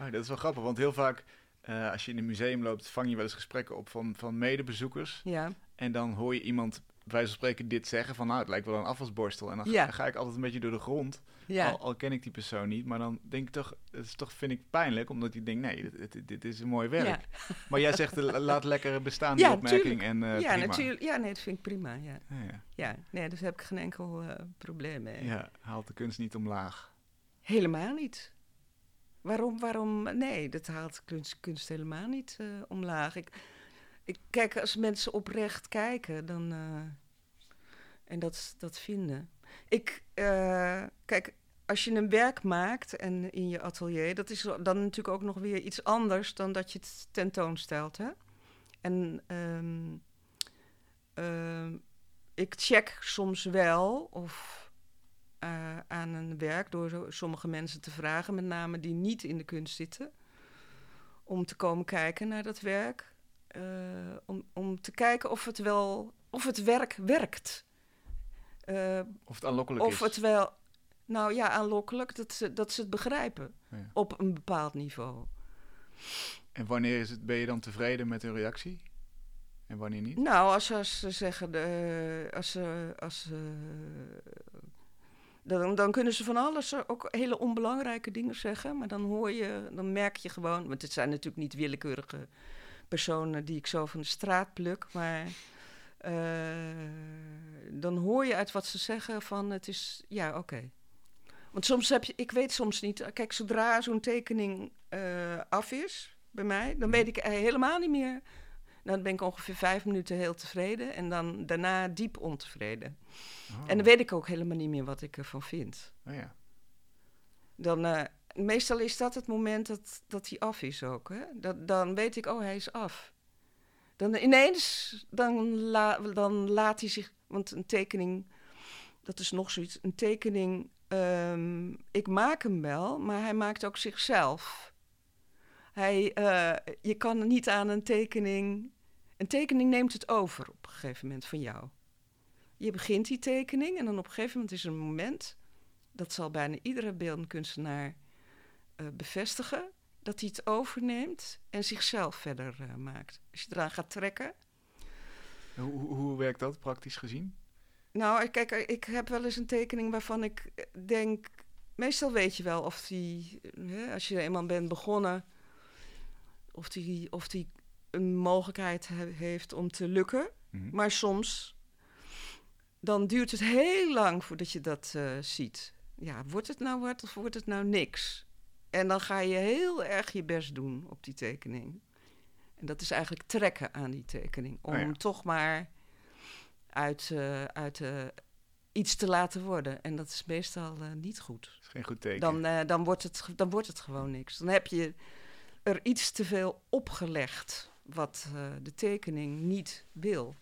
Oh, dat is wel grappig, want heel vaak uh, als je in een museum loopt, vang je wel eens gesprekken op van, van medebezoekers. Ja. En dan hoor je iemand wij van spreken dit zeggen van nou, het lijkt wel een afwasborstel. En dan ga, ga ik altijd een beetje door de grond. Ja. Al, al, ken ik die persoon niet, maar dan denk ik toch, het is toch vind ik pijnlijk, omdat ik denk, nee, dit, dit, is een mooi werk. Ja. Maar jij zegt, laat lekker bestaan die opmerking en uh, Ja, prima. natuurlijk. Ja, nee, dat vind ik prima, ja. Ja, nee, dus heb ik geen enkel uh, probleem mee. Ja, haalt de kunst niet omlaag. Helemaal niet. Waarom, waarom? Nee, dat haalt kunst, kunst helemaal niet uh, omlaag. Ik, kijk, als mensen oprecht kijken, dan... en dat, dat vinden ik, uh, kijk, als je een werk maakt en in je atelier, dat is dan natuurlijk ook nog weer iets anders dan dat je het tentoonstelt. Hè? En um, uh, ik check soms wel of uh, aan een werk door sommige mensen te vragen, met name die niet in de kunst zitten, om te komen kijken naar dat werk. Uh, om, om te kijken of het wel, of het werk werkt. Uh, of het aanlokkelijk of is. Of het wel, nou ja, aanlokkelijk, dat ze, dat ze het begrijpen ja. op een bepaald niveau. En wanneer is het, ben je dan tevreden met hun reactie? En wanneer niet? Nou, als, als ze zeggen, de, als ze, als dan, dan kunnen ze van alles, ook hele onbelangrijke dingen zeggen. Maar dan hoor je, dan merk je gewoon, want het zijn natuurlijk niet willekeurige personen die ik zo van de straat pluk. Maar dan hoor je uit wat ze zeggen van het is, ja, oké. Want soms heb je, ik weet soms niet, kijk, zodra zo'n tekening af is bij mij, dan mhm. weet ik helemaal niet meer dan ben ik ongeveer vijf minuten heel tevreden en dan daarna diep ontevreden. Oh. En dan weet ik ook helemaal niet meer wat ik ervan vind. Oh ja. Dan, uh, meestal is dat het moment dat, dat hij af is ook. Hè? Dat, dan weet ik, oh, hij is af. Dan ineens, dan, dan laat hij zich... Want een tekening, dat is nog zoiets. Een tekening, um, ik maak hem wel, maar hij maakt ook zichzelf. Hij, uh, je kan niet aan een tekening een tekening neemt het over op een gegeven moment van jou. Je begint die tekening en dan op een gegeven moment is er een moment, dat zal bijna iedere beeldkunstenaar uh, bevestigen, dat hij het overneemt en zichzelf verder uh, maakt. Als je eraan gaat trekken. Hoe, hoe werkt dat praktisch gezien? Nou, kijk, ik heb wel eens een tekening waarvan ik eh, denk. Meestal weet je wel of die, als je eenmaal bent begonnen, of die, of die een mogelijkheid heeft om te lukken. Mhm. Maar soms dan duurt het heel lang voordat je dat uh, ziet. Ja, wordt het nou wat of wordt het nou niks? En dan ga je heel erg je best doen op die tekening. En dat is eigenlijk trekken aan die tekening. Om oh toch maar uit, uh, uit uh, iets te laten worden. En dat is meestal niet goed. Dat is geen goed teken. Dan, dan, wordt het, dan wordt het gewoon niks. Dan heb je er iets te veel opgelegd wat de tekening niet wil.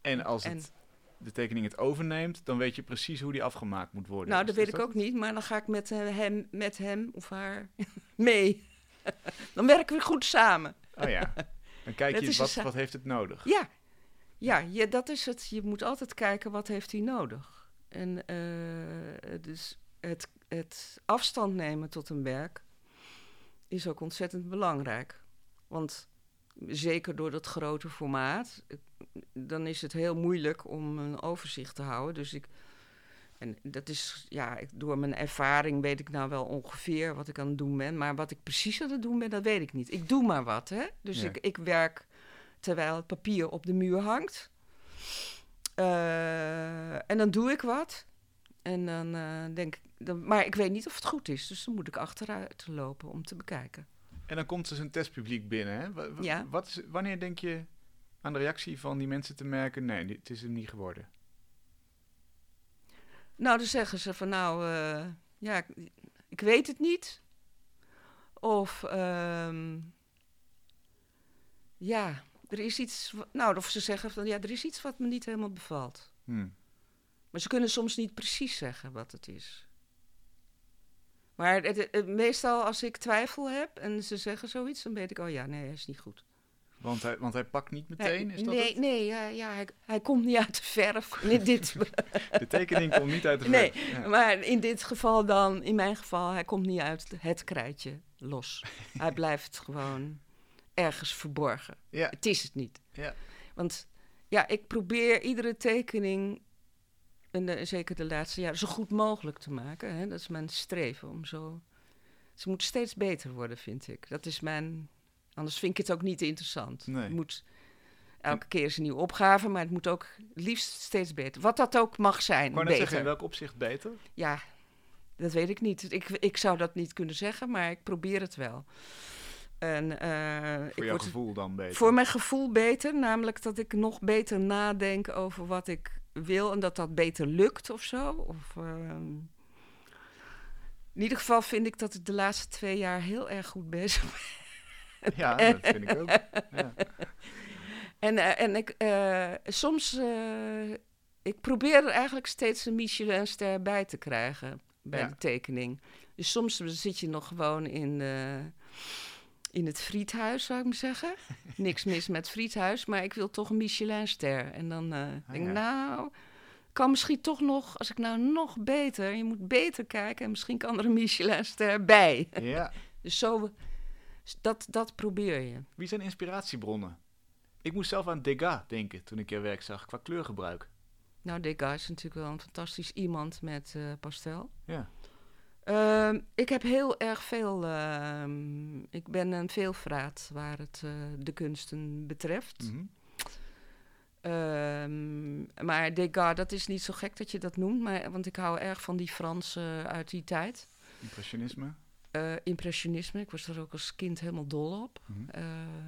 En als het, de tekening het overneemt, dan weet je precies hoe die afgemaakt moet worden. Nou, dat weet ik ook niet, maar dan ga ik met, uh, hem, met hem of haar mee. dan werken we goed samen. Oh ja. Dan kijk je, wat, wat heeft het nodig? Ja, ja je, dat is het. Je moet altijd kijken, wat heeft hij nodig? En uh, dus het, het afstand nemen tot een werk is ook ontzettend belangrijk. Want zeker door dat grote formaat, dan is het heel moeilijk om een overzicht te houden. Dus ik, en dat is, ja, door mijn ervaring weet ik nou wel ongeveer wat ik aan het doen ben. Maar wat ik precies aan het doen ben, dat weet ik niet. Ik doe maar wat, hè. Dus ik, ik werk terwijl het papier op de muur hangt. Uh, en dan doe ik wat. En dan uh, denk ik, dan, maar ik weet niet of het goed is. Dus dan moet ik achteruit lopen om te bekijken. En dan komt dus een testpubliek binnen. Hè? ja. wat is, wanneer denk je aan de reactie van die mensen te merken: nee, het is hem niet geworden? Nou, dan zeggen ze van nou, uh, ja, ik, ik, weet het niet. Of um, ja, er is iets. Nou, of ze zeggen van ja, er is iets wat me niet helemaal bevalt. Hmm. Maar ze kunnen soms niet precies zeggen wat het is. Maar het, meestal als ik twijfel heb en ze zeggen zoiets, dan weet ik, oh ja, nee, hij is niet goed. Want hij, want hij pakt niet meteen, is dat Nee, nee ja, ja, hij, hij komt niet uit de verf. In dit... de tekening komt niet uit de verf. Nee, maar in dit geval dan, in mijn geval, hij komt niet uit het krijtje los. hij blijft gewoon ergens verborgen. Ja. Het is het niet. Ja. Want ja, ik probeer iedere tekening en zeker de laatste jaren, zo goed mogelijk te maken. Hè? Dat is mijn streven om zo. Ze moet steeds beter worden, vind ik. Dat is mijn. Anders vind ik het ook niet interessant. Nee. Het moet, elke keer is een nieuwe opgave, maar het moet ook liefst steeds beter. Wat dat ook mag zijn. Maar beter. zeggen, in welk opzicht beter? Ja, dat weet ik niet. Ik, ik zou dat niet kunnen zeggen, maar ik probeer het wel. En, uh, voor jouw gevoel dan beter? Voor mijn gevoel beter, namelijk dat ik nog beter nadenk over wat ik wil en dat dat beter lukt of zo. Of, ehm, in ieder geval vind ik dat ik de laatste twee jaar heel erg goed bezig ben. Ja, dat vind ik ook. Ja. En, uh, en ik, uh, soms, uh, ik probeer er eigenlijk steeds een Michelinster bij te krijgen bij de tekening. Dus soms zit je nog gewoon in in het friethuis, zou ik maar zeggen. Niks mis met friethuis, maar ik wil toch een Michelinster. En dan uh, denk ik, nou, kan misschien toch nog, als ik nou nog beter, je moet beter kijken en misschien kan er een Michelinster bij. Ja. dus zo, dat, dat probeer je. Wie zijn inspiratiebronnen? Ik moest zelf aan Degas denken toen ik je werk zag, qua kleurgebruik. Nou, Degas is natuurlijk wel een fantastisch iemand met uh, pastel. Ja. Ehm, ik heb heel erg veel. Ehm, ik ben een veelvraat waar het uh, de kunsten betreft. Mm maar Degas, dat is niet zo gek dat je dat noemt, maar, want ik hou erg van die Fransen uit die tijd. Impressionisme? Uh, impressionisme, ik was er ook als kind helemaal dol op. Mm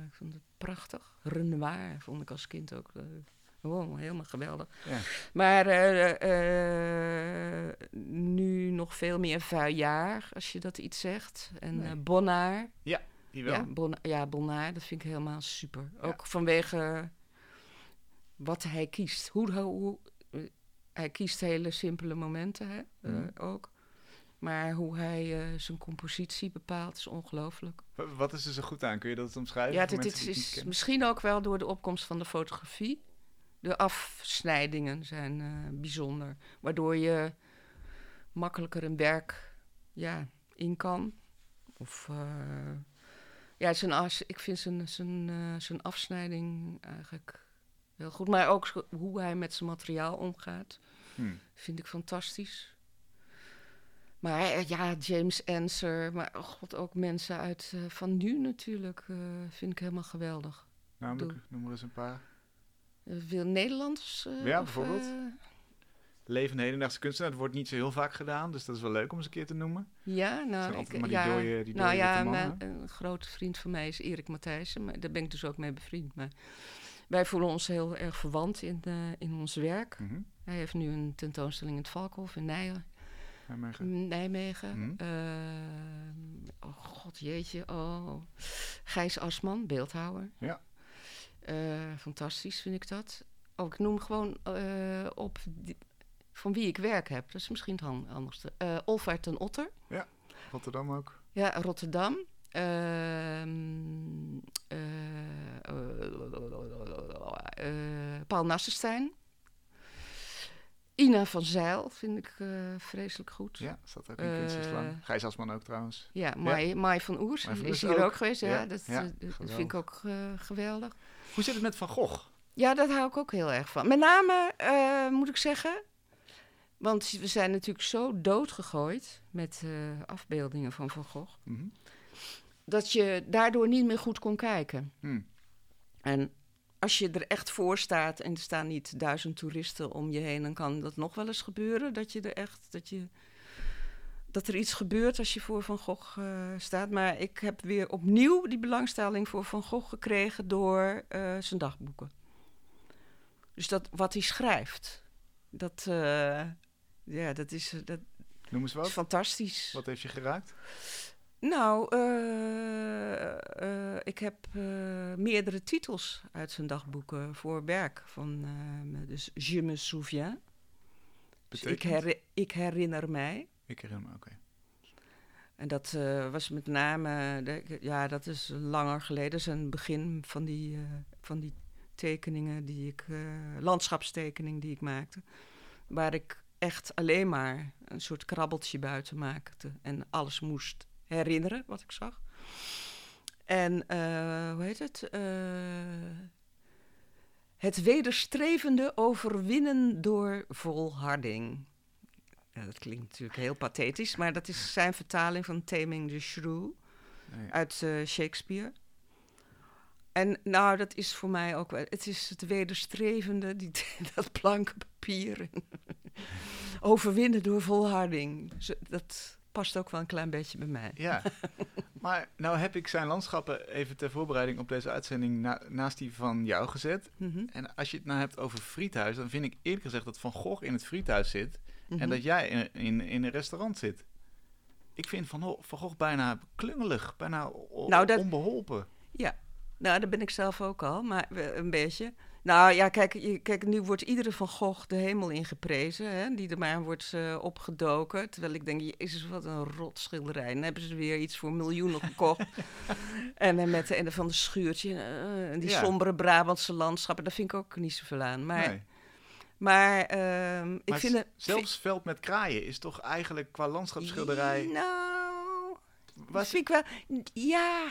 ik vond het prachtig. Renoir vond ik als kind ook Wow, helemaal geweldig. Ja. Maar uh, nu nog veel meer Vuiljaar, als je dat iets zegt. En nee. Bonnard. Ja, die wel. Ja, bon, ja, dat vind ik helemaal super. Ook vanwege wat hij kiest. Hoe, hoe, hij kiest hele simpele momenten hè, mm. ook. Maar hoe hij uh, zijn compositie bepaalt is ongelooflijk. Wat is er zo goed aan? Kun je dat omschrijven? Ja, dit, dit is misschien ook wel door de opkomst van de fotografie de afsnijdingen zijn uh, bijzonder. Waardoor je makkelijker een werk ja, in kan. Of uh, ja, zijn ik vind zijn, zijn, zijn afsnijding eigenlijk heel goed. Maar ook hoe hij met zijn materiaal omgaat, hmm. vind ik fantastisch. Maar ja, James Ensor, maar oh god, ook mensen uit van nu natuurlijk, vind ik helemaal geweldig. Namelijk, noem maar eens een paar. Veel Nederlands? Ja, bijvoorbeeld. Levende hedendaagse kunstenaar. Dat wordt niet zo heel vaak gedaan, dus dat is wel leuk om eens een keer te noemen. Ja, nou, ik, maar die ja, dooie, die nou ja, mijn, een grote vriend van mij is Erik Matthijssen, maar daar ben ik dus ook mee bevriend. Maar wij voelen ons heel erg verwant in, in ons werk. Mm -hmm. Hij heeft nu een tentoonstelling in het Valkhof in Nijmegen. Nijmegen. Nijmegen. Mm -hmm. oh god, jeetje. Oh. Gijs Asman, beeldhouwer. Ja. Uh, fantastisch vind ik dat. Oh, ik noem gewoon uh, op van wie ik werk heb. Dat is misschien het handigste. Uh, Olvaert en Otter. Ja, Rotterdam ook. Ja, Rotterdam. Ehm, Paul Nassenstein. Ina van Zijl vind ik uh, vreselijk goed. Ja, staat ook in uh, Kunstenslang. Gijs Asman ook trouwens. Ja, Mai, ja. Mai van Oers Mai van is hier ook, ook geweest. Ja, ja dat, vind ik ook uh, geweldig. Hoe zit het met Van Gogh? Ja, dat hou ik ook heel erg van. Met name, moet ik zeggen... Want we zijn natuurlijk zo doodgegooid met afbeeldingen van Van Gogh... Mm -hmm. dat je daardoor niet meer goed kon kijken. Mm. En als je er echt voor staat en er staan niet duizend toeristen om je heen... dan kan dat nog wel eens gebeuren, dat je er echt... Dat je, dat er iets gebeurt als je voor Van Gogh uh, staat. Maar ik heb weer opnieuw die belangstelling voor Van Gogh gekregen door uh, zijn dagboeken. Dus dat wat hij schrijft, dat, uh, ja, dat is, dat Noem eens wat. is fantastisch. Wat heeft je geraakt? Nou, ik heb meerdere titels uit zijn dagboeken voor werk. Van, dus Je me souviens. Dus ik, her ik herinner mij. Ik herinner me, oké. Okay. En dat was met name, de, ja, dat is langer geleden. Dat is een begin van die, van die tekeningen die ik, landschapstekening die ik maakte. Waar ik echt alleen maar een soort krabbeltje buiten maakte. En alles moest herinneren wat ik zag. En hoe heet het? het wederstrevende overwinnen door volharding. Ja, dat klinkt natuurlijk heel pathetisch, maar dat is zijn vertaling van Taming the Shrew nee. uit uh, Shakespeare. En nou, dat is voor mij ook wel. Het is het wederstrevende, die, dat blanke papier. Overwinnen door volharding. Dat past ook wel een klein beetje bij mij. Ja, maar nou heb ik zijn landschappen even ter voorbereiding op deze uitzending na, naast die van jou gezet. Mm -hmm. En als je het nou hebt over friethuis, dan vind ik eerlijk gezegd dat Van Gogh in het friethuis zit en mhm. dat jij in, in, in een restaurant zit. Ik vind Van, van Gogh bijna klungelig, bijna nou, dat, onbeholpen. Ja, nou, dat ben ik zelf ook al, maar een beetje. Nou ja, kijk, je, kijk nu wordt iedere Van Gogh de hemel ingeprezen, hè, die er maar wordt uh, opgedoken. Terwijl ik denk, jezus, wat een rot schilderij. Dan hebben ze weer iets voor miljoenen gekocht. en uh, met de ende van de schuurtje, uh, die ja. sombere Brabantse landschappen, daar vind ik ook niet zoveel aan. Maar nee. Maar, uh, ik vind het... Zelfs Veld met Kraaien is toch eigenlijk qua landschapsschilderij... Nou, Was vind ik wel... Ja...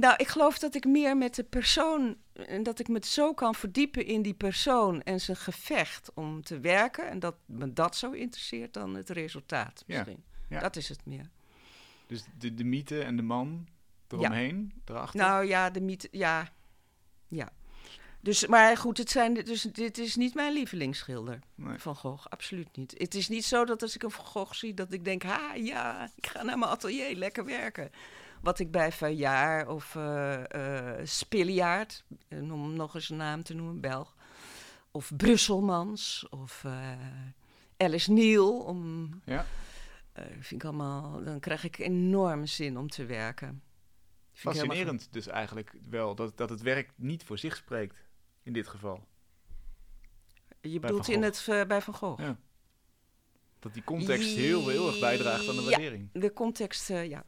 Nou, ik geloof dat ik meer met de persoon... en dat ik me zo kan verdiepen in die persoon en zijn gevecht om te werken... en dat me dat zo interesseert dan het resultaat misschien. Ja. Dat is het meer. Dus de, de mythe en de man eromheen, ja. erachter? Nou ja, de mythe, ja. Ja. Dus, maar goed, het zijn, dus dit is niet mijn lievelingsschilder van Gogh. Absoluut niet. Het is niet zo dat als ik een Van Gogh zie, dat ik denk... ha, ja, ik ga naar mijn atelier, lekker werken. Wat ik bij Vajaar of uh, uh, Spilliaard, om nog eens een naam te noemen, Belg... of Brusselmans of Alice Neal, om... Ja. vind ik allemaal, dan krijg ik enorme zin om te werken. Fascinerend dus eigenlijk wel, dat, dat het werk niet voor zich spreekt in dit geval. Je bedoelt in het uh, bij Van Gogh? Ja. Dat die context heel, heel erg bijdraagt aan de waardering. de context, uh, ja,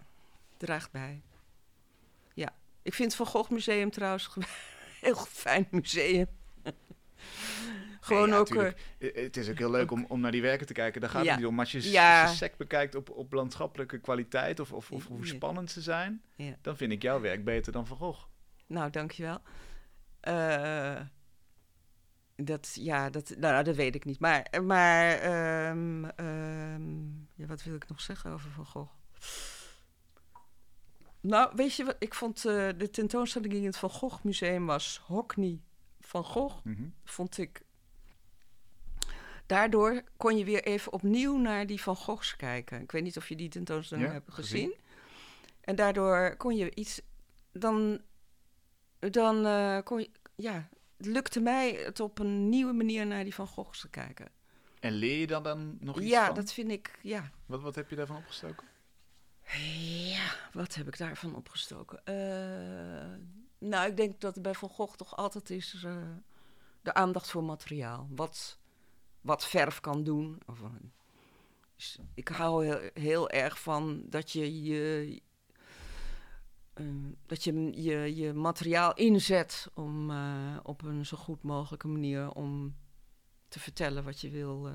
draagt bij. Ja, ik vind Van Gogh Museum trouwens een heel fijn museum. Gewoon ja, ook. Uh, het is ook heel leuk om, om naar die werken te kijken. Daar gaat het niet om. Als je, ja. sec bekijkt op, op landschappelijke kwaliteit of, of, of hoe spannend ze zijn, dan vind ik jouw werk beter dan Van Gogh. Nou, dankjewel. Uh, dat, ja, dat, nou, dat weet ik niet. Maar, maar um, um, ja, wat wil ik nog zeggen over Van Gogh? Nou, weet je wat? Ik vond uh, de tentoonstelling in het Van Gogh Museum was Hockney van Gogh. Mm -hmm. Vond ik. Daardoor kon je weer even opnieuw naar die Van Goghs kijken. Ik weet niet of je die tentoonstelling ja, hebt gezien. gezien. En daardoor kon je iets. Dan dan uh, kon je, ja, het lukte mij het op een nieuwe manier naar die Van Goghs te kijken. En leer je dan, dan nog iets Ja, dat vind ik, ja. Wat, wat heb je daarvan opgestoken? Ja, wat heb ik daarvan opgestoken? Uh, nou, ik denk dat bij Van Gogh toch altijd is uh, de aandacht voor materiaal. Wat, wat verf kan doen. Of, dus ik hou heel, heel erg van dat je je dat je, je je materiaal inzet om op een zo goed mogelijke manier om te vertellen wat je wil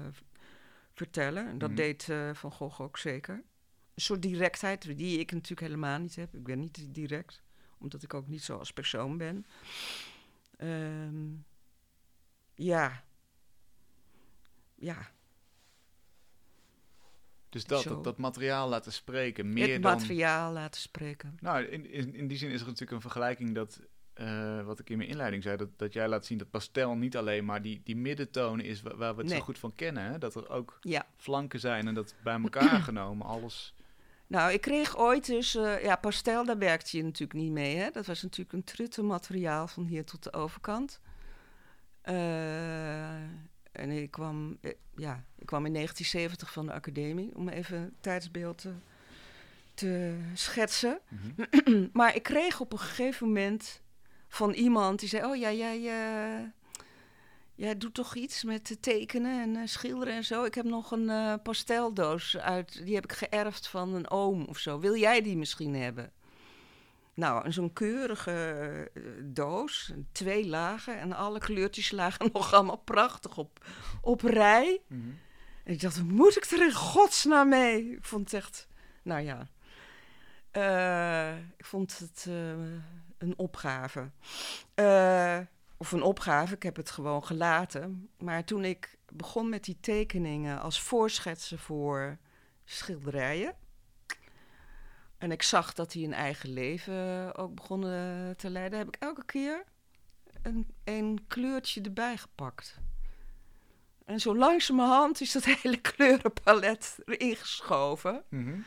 vertellen. En dat mm. deed Van Gogh ook zeker. Een soort directheid die ik natuurlijk helemaal niet heb. Ik ben niet direct, omdat ik ook niet zo als persoon ben. Um, ja. Ja. Dus dat, dat, dat, materiaal laten spreken. Meer het materiaal laten spreken. Nou, in, in, in, die zin is er natuurlijk een vergelijking dat, uh, wat ik in mijn inleiding zei, dat, dat jij laat zien dat pastel niet alleen maar die, die middentoon is waar, waar we het zo goed van kennen. Hè? Dat er ook ja. flanken zijn en dat bij elkaar genomen alles. Nou, ik kreeg ooit dus, uh, ja, pastel, daar werkte je natuurlijk niet mee. Hè? Dat was natuurlijk een trutte materiaal van hier tot de overkant. Uh, en ik kwam, eh, ja, ik kwam in 1970 van de academie, om even een tijdsbeeld te, te schetsen. Mhm. maar ik kreeg op een gegeven moment van iemand die zei: Oh ja, jij, jij doet toch iets met tekenen en uh, schilderen en zo. Ik heb nog een uh, pasteldoos uit, die heb ik geërfd van een oom of zo. Wil jij die misschien hebben? Nou, zo'n keurige uh, doos, twee lagen en alle kleurtjes lagen nog allemaal prachtig op, op rij. Mm -hmm. En ik dacht, moet ik er in godsnaam mee? Ik vond het echt, nou ja, uh, ik vond het uh, een opgave. Of een opgave, ik heb het gewoon gelaten. Maar toen ik begon met die tekeningen als voorschetsen voor schilderijen en ik zag dat hij een eigen leven ook begonnen te leiden. Heb ik elke keer een, een kleurtje erbij gepakt. En zo langzamerhand is dat hele kleurenpalet erin geschoven. Mm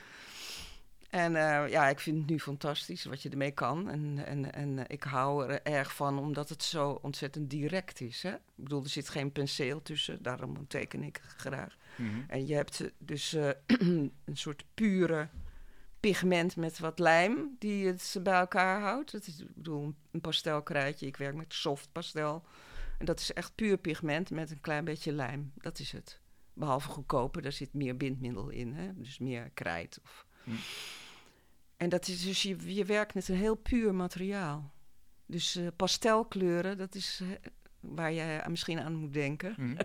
En uh, ja, ik vind het nu fantastisch wat je ermee kan. En, en, en ik hou er erg van, omdat het zo ontzettend direct is. Hè? Ik bedoel, er zit geen penseel tussen, daarom teken ik graag. Mm -hmm. En je hebt dus uh, een soort pure pigment met wat lijm die het bij elkaar houdt. Dat is, ik bedoel, een pastelkrijtje. Ik werk met soft pastel. En dat is echt puur pigment met een klein beetje lijm. Dat is het. Behalve goedkoper, daar zit meer bindmiddel in. Hè? Dus meer krijt. Of... Hm. En dat is dus, je, je werkt met een heel puur materiaal. Dus uh, pastelkleuren, dat is uh, waar je misschien aan moet denken. Hm.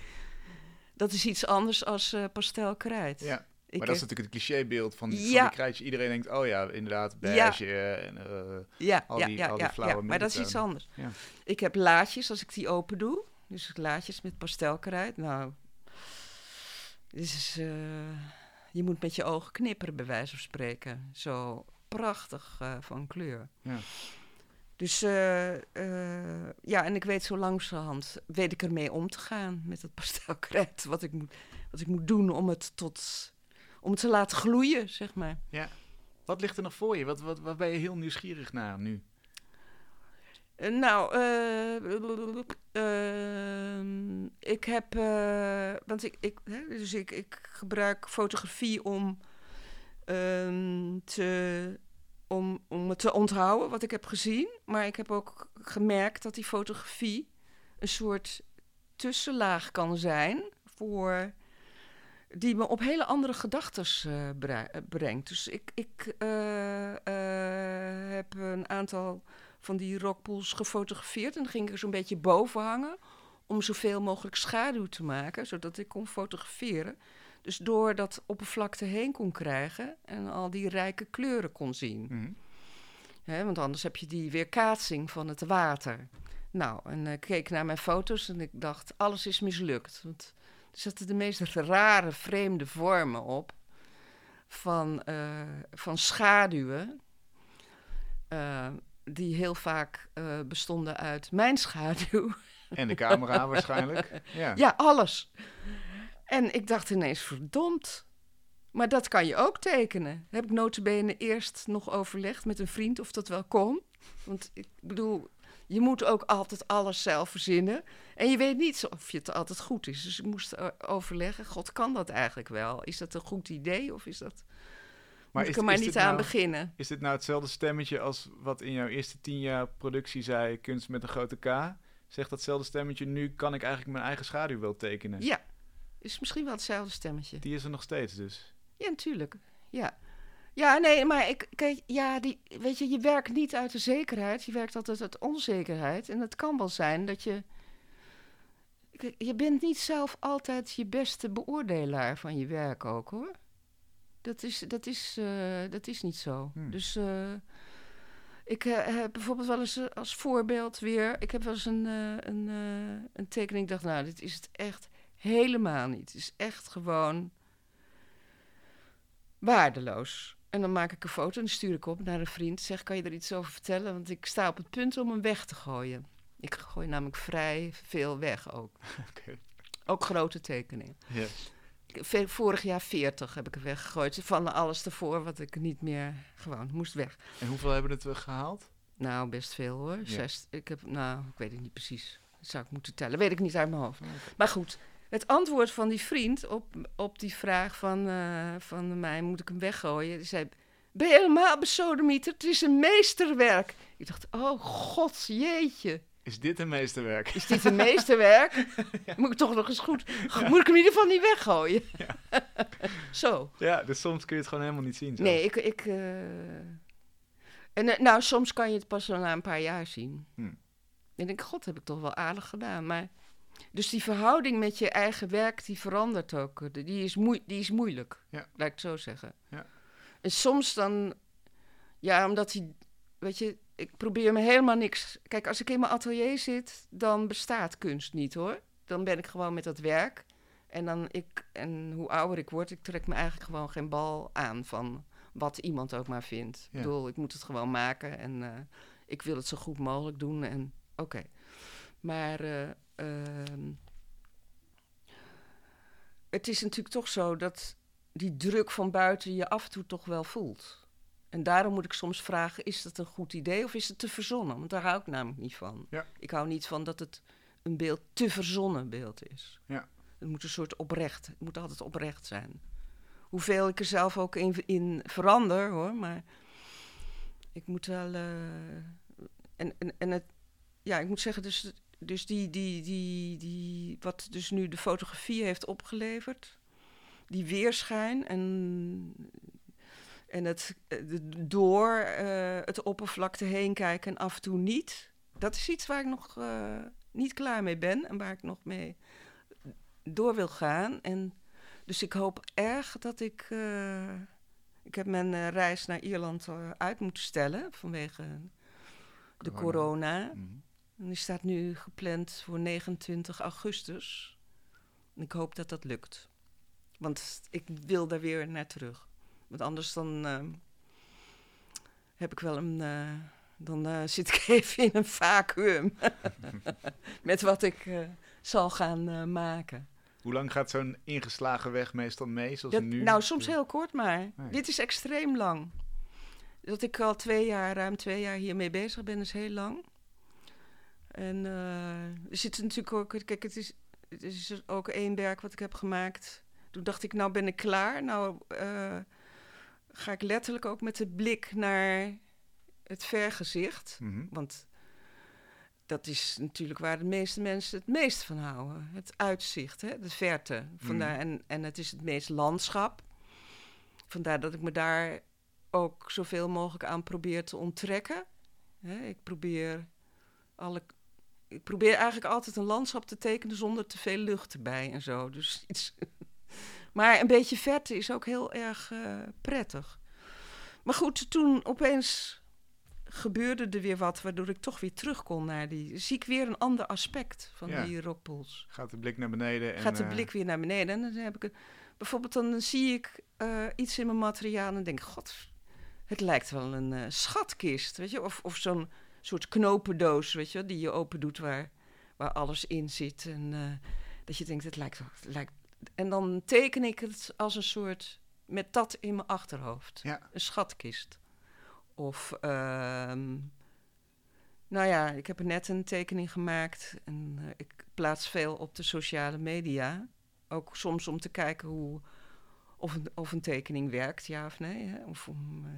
dat is iets anders als uh, pastelkrijt. Ja maar dat is natuurlijk het clichébeeld van, ja. die krijtje. Iedereen denkt, oh ja, inderdaad, beige ja. en uh, ja, al die, ja, al die flauwe Maar dat is iets anders. Ik heb laadjes, als ik die open doe. Dus laadjes met pastelkrijt. Nou, dit is uh, je moet met je ogen knipperen, bij wijze van spreken. Zo prachtig uh, van kleur. Ja. Dus uh, uh, ja, en ik weet zo langzamerhand, weet ik ermee om te gaan met het pastelkrijt. Wat ik moet, wat ik moet doen om het tot, om het te laten gloeien, zeg maar. Ja. Wat ligt er nog voor je? Wat, wat, wat ben je heel nieuwsgierig naar nu? Nou, ehm, ik heb, want ik, ik, dus ik, ik gebruik fotografie om ehm, te om, om het te onthouden wat ik heb gezien. Maar ik heb ook gemerkt dat die fotografie een soort tussenlaag kan zijn voor die me op hele andere gedachten uh, brengt. Dus ik, ik heb een aantal van die rockpools gefotografeerd en dan ging ik er zo'n beetje boven hangen om zoveel mogelijk schaduw te maken, zodat ik kon fotograferen. Dus door dat oppervlakte heen kon krijgen en al die rijke kleuren kon zien. Mm want anders heb je die weerkaatsing van het water. Nou, en ik keek naar mijn foto's en ik dacht, alles is mislukt. Want er zaten de meest rare, vreemde vormen op van, uh, van schaduwen. Uh, die heel vaak uh, bestonden uit mijn schaduw. En de camera waarschijnlijk. Ja. ja, alles. En ik dacht ineens, verdomd. Maar dat kan je ook tekenen. Heb ik notabene eerst nog overlegd met een vriend of dat wel kon. Want ik bedoel, je moet ook altijd alles zelf verzinnen. En je weet niet of je het altijd goed is. Dus ik moest overleggen, god, kan dat eigenlijk wel? Is dat een goed idee of is dat... Maar moet ik er maar niet aan nou, beginnen. Is dit nou hetzelfde stemmetje als wat in jouw eerste tien jaar productie zei, kunst met een grote K? Zegt datzelfde stemmetje, nu kan ik eigenlijk mijn eigen schaduw wel tekenen? Ja, is misschien wel hetzelfde stemmetje. Die is er nog steeds dus? Ja, natuurlijk. Ja. Ja, nee, maar ik, kijk, ja, die, weet je, je werkt niet uit de zekerheid. Je werkt altijd uit onzekerheid. En het kan wel zijn dat je... Je bent niet zelf altijd je beste beoordelaar van je werk ook, hoor. Dat is, dat is, uh, dat is niet zo. Hmm. Dus uh, ik uh, heb bijvoorbeeld wel eens als voorbeeld weer... Ik heb wel eens een, een, een tekening. Ik dacht, nou, dit is het echt helemaal niet. Het is echt gewoon waardeloos. En dan maak ik een foto en stuur ik op naar een vriend. Zeg, kan je er iets over vertellen? Want ik sta op het punt om hem weg te gooien. Ik gooi namelijk vrij veel weg ook. Ook grote tekeningen. Yes. Vorig jaar 40 heb ik er weggegooid. Van alles ervoor wat ik niet meer gewoon moest weg. En hoeveel hebben het gehaald? Nou, best veel hoor. Zes, ik heb, nou, ik weet het niet precies. Dat zou ik moeten tellen. Weet ik niet uit mijn hoofd. Maar goed, het antwoord van die vriend op, op die vraag van, uh, van mij, moet ik hem weggooien? Die zei, ben je helemaal besodemieter? Het is een meesterwerk. Ik dacht, oh god, jeetje. Is dit een meesterwerk? Is dit een meesterwerk? Moet ik toch nog eens goed... Moet ik hem in ieder geval niet weggooien? Ja. Zo. Ja, dus soms kun je het gewoon helemaal niet zien. Nee, ik... ik uh... En uh, nou, soms kan je het pas na een paar jaar zien. Hm. En ik denk, god, heb ik toch wel aardig gedaan. Maar dus die verhouding met je eigen werk, die verandert ook. Die is, moe die is moeilijk, ja. laat ik het zo zeggen. Ja. En soms dan, ja, omdat hij, weet je, ik probeer me helemaal niks. Kijk, als ik in mijn atelier zit, dan bestaat kunst niet hoor. Dan ben ik gewoon met dat werk. En, dan ik, en hoe ouder ik word, ik trek me eigenlijk gewoon geen bal aan van wat iemand ook maar vindt. Ik bedoel, ik moet het gewoon maken en uh, ik wil het zo goed mogelijk doen en oké. Maar uh, uh, het is natuurlijk toch zo dat die druk van buiten je af en toe toch wel voelt. En daarom moet ik soms vragen: is dat een goed idee of is het te verzonnen? Want daar hou ik namelijk niet van. Ja. Ik hou niet van dat het een beeld te verzonnen beeld is. Ja. Het moet een soort oprecht, het moet altijd oprecht zijn. Hoeveel ik er zelf ook in, in verander hoor, maar ik moet wel. Uh, en, en, en het, ja, ik moet zeggen, dus dus die, die, die, die, wat dus nu de fotografie heeft opgeleverd, die weerschijn en, en het door uh, het oppervlakte heen kijken en af en toe niet, dat is iets waar ik nog uh, niet klaar mee ben en waar ik nog mee door wil gaan. En dus ik hoop erg dat ik. Uh, ik heb mijn reis naar Ierland uit moeten stellen vanwege de corona. Mm en die staat nu gepland voor 29 augustus. En ik hoop dat dat lukt. Want ik wil daar weer naar terug. Want anders dan ehm, heb ik wel een. Eh, dan uh, zit ik even in een vacuüm. met wat ik uh, zal gaan maken. Hoe lang gaat zo'n ingeslagen weg meestal mee? Zoals nu? Nou, soms heel kort maar. Dit is extreem lang. Dat ik al twee jaar, ruim twee jaar hiermee bezig ben, is heel lang. En er zit natuurlijk ook, kijk, het is, het is ook één werk wat ik heb gemaakt. Toen dacht ik, nou ben ik klaar. Nou ga ik letterlijk ook met de blik naar het vergezicht. Mm Want dat is natuurlijk waar de meeste mensen het meest van houden. Het uitzicht, hè? de verte. Vandaar, mm. en, en het is het meest landschap. Vandaar dat ik me daar ook zoveel mogelijk aan probeer te onttrekken. Hè? Ik probeer alle ik probeer eigenlijk altijd een landschap te tekenen zonder te veel lucht erbij en zo. Dus iets. Maar een beetje verte is ook heel erg uh, prettig. Maar goed, toen opeens gebeurde er weer wat, waardoor ik toch weer terug kon naar die. Zie ik weer een ander aspect van die rockpools. Gaat de blik naar beneden. En, Gaat de blik weer naar beneden. En dan heb ik een, bijvoorbeeld, dan zie ik uh, iets in mijn materiaal en denk: God, het lijkt wel een uh, schatkist, weet je, of, of zo'n soort knopendoos, weet je, die je open doet waar, waar alles in zit. En uh, dat je denkt, het lijkt, het lijkt. En dan teken ik het als een soort, met dat in mijn achterhoofd. Ja. Een schatkist. Of, uh, nou ja, ik heb er net een tekening gemaakt en uh, ik plaats veel op de sociale media. Ook soms om te kijken hoe, of, een, of een tekening werkt, ja of nee. Hè? Of om, uh,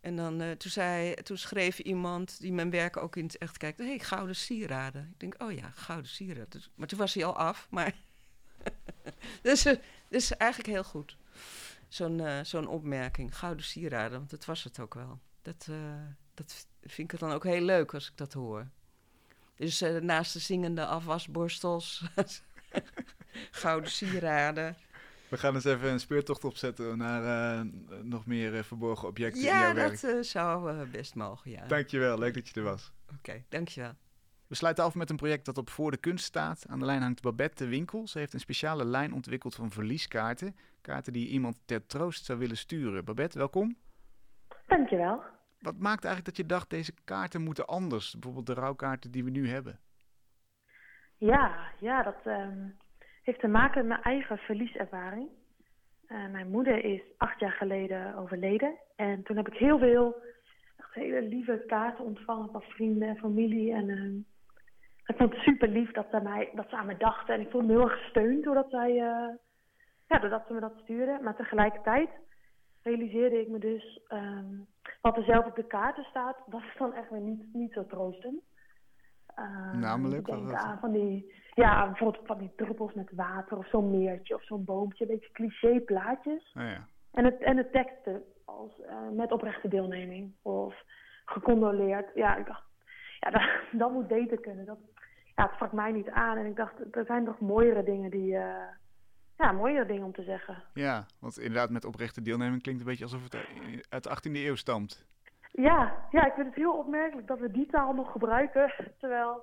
en dan, uh, toen, zei, toen schreef iemand die mijn werk ook in het echt kijkt... hé, hey, gouden sieraden. Ik denk, oh ja, gouden sieraden. Dus, maar toen was hij al af, maar... dus, uh, dus eigenlijk heel goed. Zo'n uh, zo'n opmerking, gouden sieraden, want dat was het ook wel. Dat, dat vind ik dan ook heel leuk als ik dat hoor. Dus naast de zingende afwasborstels... gouden sieraden... We gaan eens even een speurtocht opzetten naar uh, nog meer uh, verborgen objecten ja, in jouw werk. Ja, dat uh, zou best mogen, ja. Dankjewel, leuk dat je er was. Oké, okay, dankjewel. We sluiten af met een project dat op Voor de Kunst staat. Aan de lijn hangt Babette de Winkel. Ze heeft een speciale lijn ontwikkeld van verlieskaarten. Kaarten die iemand ter troost zou willen sturen. Babette, welkom. Dankjewel. Wat maakt eigenlijk dat je dacht, deze kaarten moeten anders? Bijvoorbeeld de rouwkaarten die we nu hebben. Ja, ja dat... Um heeft te maken met mijn eigen verlieservaring. Uh, mijn moeder is acht jaar geleden overleden. En toen heb ik heel veel echt hele lieve kaarten ontvangen van vrienden en familie. En uh, ik vond het super lief dat ze, mij, dat ze aan me dachten. En ik voelde me heel erg gesteund doordat, zij, uh, ja, doordat ze me dat stuurden. Maar tegelijkertijd realiseerde ik me dus um, wat er zelf op de kaarten staat. Dat is dan echt weer niet, niet zo troostend. Namelijk? Denk aan van die ja, bijvoorbeeld van die druppels met water of zo'n meertje of zo'n boompje. Een beetje cliché plaatjes. Oh ja. en, het, en de teksten als uh, met oprechte deelneming of gecondoleerd. Ja, ik dacht, ja, dat, dat moet beter kunnen. Dat, ja, het sprak mij niet aan. En ik dacht, er zijn toch mooiere dingen die... Uh, ja, mooiere dingen om te zeggen. Ja, want inderdaad met oprechte deelneming klinkt een beetje alsof het uit de 18e eeuw stamt. Ja, ja, ik vind het heel opmerkelijk dat we die taal nog gebruiken. Terwijl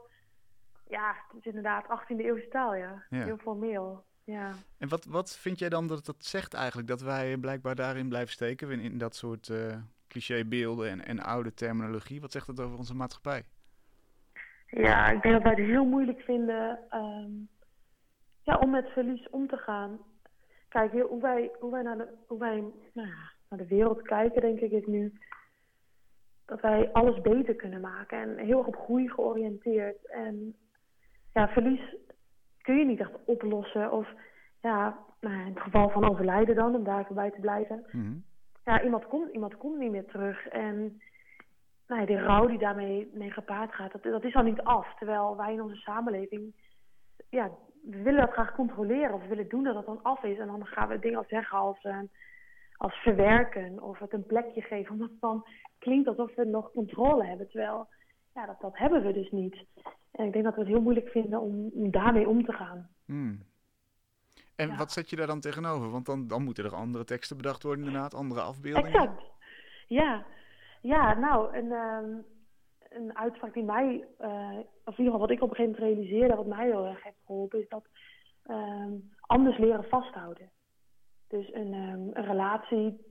ja, het is inderdaad 18e eeuwse taal, ja. Heel formeel. Ja. En wat, wat vind jij dan dat dat zegt eigenlijk? Dat wij blijkbaar daarin blijven steken, in, in dat soort uh, clichébeelden en, en oude terminologie. Wat zegt dat over onze maatschappij? Ja, ik denk dat wij het heel moeilijk vinden um, ja, om met verlies om te gaan. Kijk, hoe wij, hoe wij, naar, de, hoe wij nou ja, naar de wereld kijken, denk ik, is nu dat wij alles beter kunnen maken. En heel erg op groei georiënteerd. En ja, verlies kun je niet echt oplossen. Of ja, nou, in het geval van overlijden dan, om daar bij te blijven. Mm Ja, iemand komt, iemand komt niet meer terug. En nou ja, de rouw die daarmee mee gepaard gaat, dat, dat is al niet af. Terwijl wij in onze samenleving, ja, we willen dat graag controleren. Of we willen doen dat dat dan af is. En dan gaan we dingen zeggen als, uh, als verwerken. Of het een plekje geven. Omdat het dan klinkt alsof we nog controle hebben. Terwijl, ja, dat, dat hebben we dus niet. En ik denk dat we het heel moeilijk vinden om, om daarmee om te gaan. Hmm. En wat zet je daar dan tegenover? Want dan, dan moeten er andere teksten bedacht worden, inderdaad, andere afbeeldingen. Exact. Ja, ja nou, een, um, een uitspraak die mij, uh, of in ieder geval wat ik op een gegeven moment realiseerde, wat mij heel erg heeft geholpen, is dat um, anders leren vasthouden. Dus een, um, een relatie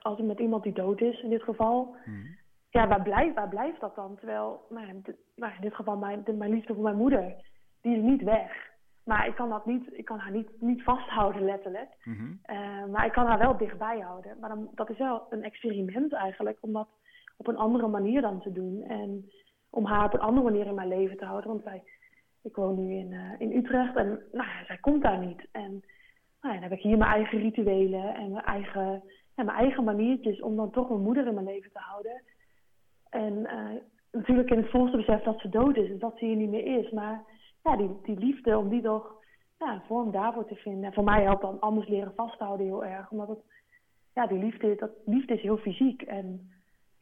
als met iemand die dood is in dit geval. Mhm. Ja, waar blijft, waar blijft dat dan? Terwijl, nou, nou in dit geval mijn, mijn liefde voor mijn moeder, die is niet weg. Maar ik kan, dat niet, ik kan haar niet, niet vasthouden, letterlijk. Mhm. Eh, maar ik kan haar wel dichtbij houden. Maar dan, dat is wel een experiment eigenlijk, om dat op een andere manier dan te doen. En om haar op een andere manier in mijn leven te houden. Want wij, ik woon nu in, uh, in Utrecht en nou, zij komt daar niet. En nou, dan heb ik hier mijn eigen rituelen en mijn eigen, ja, mijn eigen maniertjes om dan toch mijn moeder in mijn leven te houden. En uh, natuurlijk in het volste besef dat ze dood is en dat ze hier niet meer is. Maar ja, die, die liefde, om die toch ja, een vorm daarvoor te vinden. En voor mij helpt dan anders leren vasthouden heel erg. Omdat het, ja, die liefde, dat, liefde is heel fysiek. En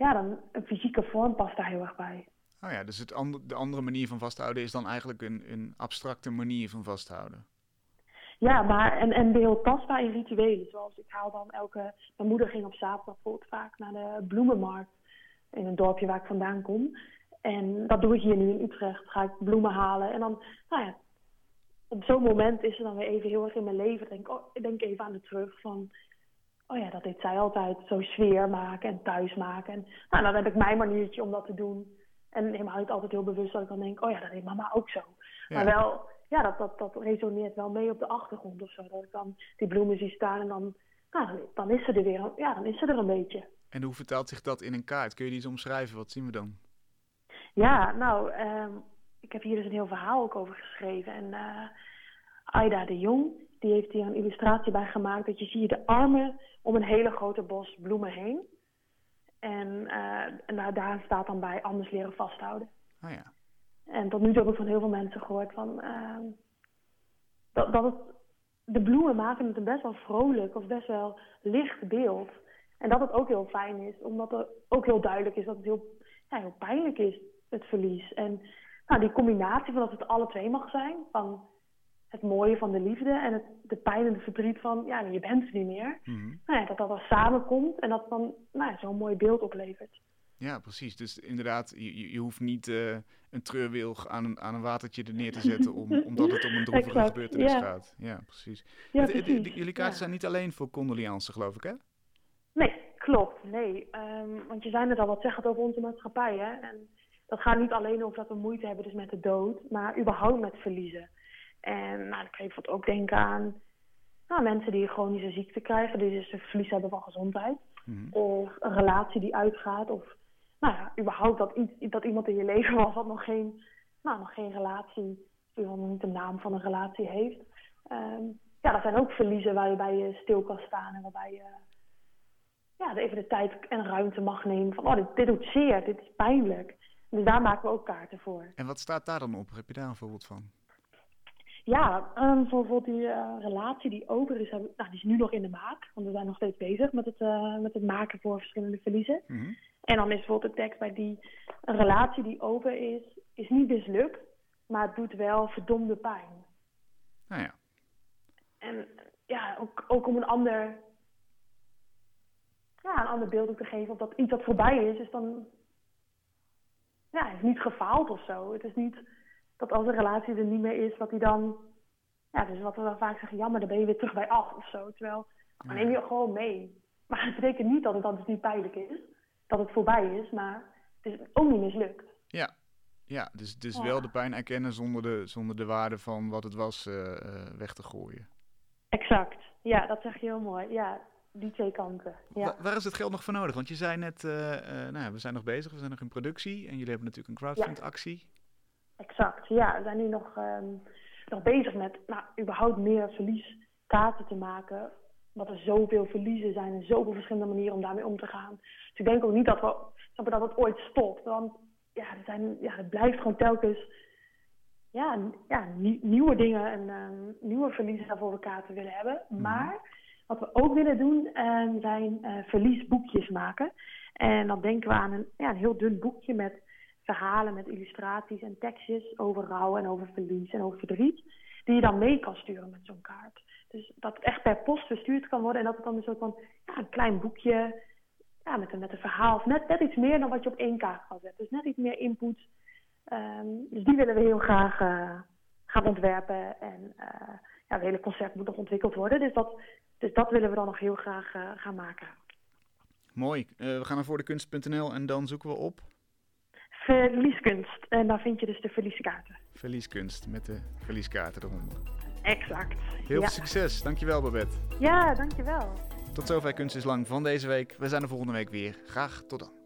ja, dan een fysieke vorm past daar heel erg bij. Oh ja, dus het and de andere manier van vasthouden is dan eigenlijk een, een abstracte manier van vasthouden. Ja, maar en, en heel tastbaar in rituelen. Zoals ik haal dan elke... Mijn moeder ging op zaterdag bijvoorbeeld vaak naar de bloemenmarkt. In een dorpje waar ik vandaan kom. En dat doe ik hier nu in Utrecht. Ga ik bloemen halen. En dan, nou ja, op zo'n moment is er dan weer even heel erg in mijn leven. Denk, oh, ik denk even aan de terug van, oh ja, dat deed zij altijd. Zo sfeer maken en thuis maken. En nou, dan heb ik mijn maniertje om dat te doen. En helemaal niet altijd heel bewust dat ik dan denk, oh ja, dat deed mama ook zo. Maar wel, ja, dat, dat, dat resoneert wel mee op de achtergrond of zo. Dat ik dan die bloemen zie staan en dan, nou, dan is ze er weer, ja, dan is ze er een beetje. En hoe vertelt zich dat in een kaart? Kun je die eens omschrijven? Wat zien we dan? Ja, nou, um, ik heb hier dus een heel verhaal ook over geschreven. En uh, Aida de Jong, die heeft hier een illustratie bij gemaakt. Dat je zie de armen om een hele grote bos bloemen heen. En, uh, en daar, daar, staat dan bij anders leren vasthouden. Oh ja. En tot nu toe heb ik van heel veel mensen gehoord van uh, dat, dat het, de bloemen maken het een best wel vrolijk of best wel licht beeld. En dat het ook heel fijn is, omdat er ook heel duidelijk is dat het heel, ja, heel pijnlijk is het verlies. En nou, die combinatie van dat het alle twee mag zijn, van het mooie van de liefde en het, de pijn en het verdriet van, ja, je bent er niet meer. Mhm. nou ja, dat dat dan samenkomt en dat dan nou zo'n mooi beeld oplevert. Ja, precies. Dus inderdaad, je, je hoeft niet uh, een treurwilg aan een, aan een watertje er neer te zetten, om, omdat het om een droevige gebeurtenis gaat. Ja, precies. Ja, precies. jullie kaarten zijn niet alleen voor condoleances, geloof ik, hè? Nee, klopt. Nee, um, want je zei net al, wat zegt het over onze maatschappij, hè? En dat gaat niet alleen over dat we moeite hebben dus met de dood, maar überhaupt met verliezen. En nou, dan kan je bijvoorbeeld ook denken aan nou, mensen die chronische ziekte krijgen, die dus een verlies hebben van gezondheid. Mhm. Of een relatie die uitgaat. Of nou ja, überhaupt dat, iets, dat iemand in je leven was dat nog geen, nou, nog geen relatie, nog niet de naam van een relatie heeft. Ehm, ja, dat zijn ook verliezen waar je bij je stil kan staan en waarbij je ja, even de tijd en ruimte mag nemen van, oh, dit, dit doet zeer, dit is pijnlijk. Dus daar maken we ook kaarten voor. En wat staat daar dan op? Heb je daar een voorbeeld van? Ja, um, bijvoorbeeld die uh, relatie die over is, nou, die is nu nog in de maak. Want we zijn nog steeds bezig met het, uh, met het maken voor verschillende verliezen. Mm En dan is bijvoorbeeld de tekst bij die een relatie die over is, is niet mislukt, maar het doet wel verdomde pijn. Nou ja. En ja, ook, ook om een ander, ja, een ander beeld te geven op dat iets dat voorbij is, is dan ja, is niet gefaald of zo. Het is niet dat als een relatie er niet meer is, dat hij dan, ja, dus wat we dan vaak zeggen, jammer, dan ben je weer terug bij af of zo. Terwijl, dan neem je gewoon mee. Maar het betekent niet dat het dan dus niet pijnlijk is, dat het voorbij is, maar het is ook niet mislukt. Ja, ja dus, dus wel de pijn erkennen zonder de, zonder de waarde van wat het was uh, weg te gooien. Exact, ja, dat zeg je heel mooi. Ja, die twee kanten. Ja. waar is het geld nog voor nodig? Want je zei net, uh, uh, nou, we zijn nog bezig, we zijn nog in productie en jullie hebben natuurlijk een crowdfund-actie. Exact, ja. We zijn nu nog, um, nog bezig met nou, überhaupt meer verlieskaarten te maken. Want er zoveel verliezen zijn en zoveel verschillende manieren om daarmee om te gaan. Dus ik denk ook niet dat, we, dat het ooit stopt. Want ja, er, zijn, ja, er blijft gewoon telkens ja, ja, nieuwe dingen en um, nieuwe verliezen daarvoor we kaarten willen hebben. Mhm. Maar wat we ook willen doen uh, zijn uh, verliesboekjes maken. En dan denken we aan een, ja, een heel dun boekje met verhalen, met illustraties en tekstjes over rouw en over verlies en over verdriet. Die je dan mee kan sturen met zo'n kaart. Dus dat het echt per post verstuurd kan worden en dat het dan een soort van ja, een klein boekje ja, met, een, met een verhaal. Of net, net iets meer dan wat je op één kaart kan zetten. Dus net iets meer input. Um, dus die willen we heel graag uh, gaan ontwerpen en uh, ja, het hele concept moet nog ontwikkeld worden. Dus dat, dus dat willen we dan nog heel graag gaan maken. Mooi. we gaan naar voor de kunst.nl en dan zoeken we op verlieskunst. En daar vind je dus de verlieskaarten. Verlieskunst met de verlieskaarten eronder. Exact. Heel veel succes. Dankjewel Babette. Ja, dankjewel. Tot zover Kunst is Lang van deze week. We zijn er volgende week weer. Graag tot dan.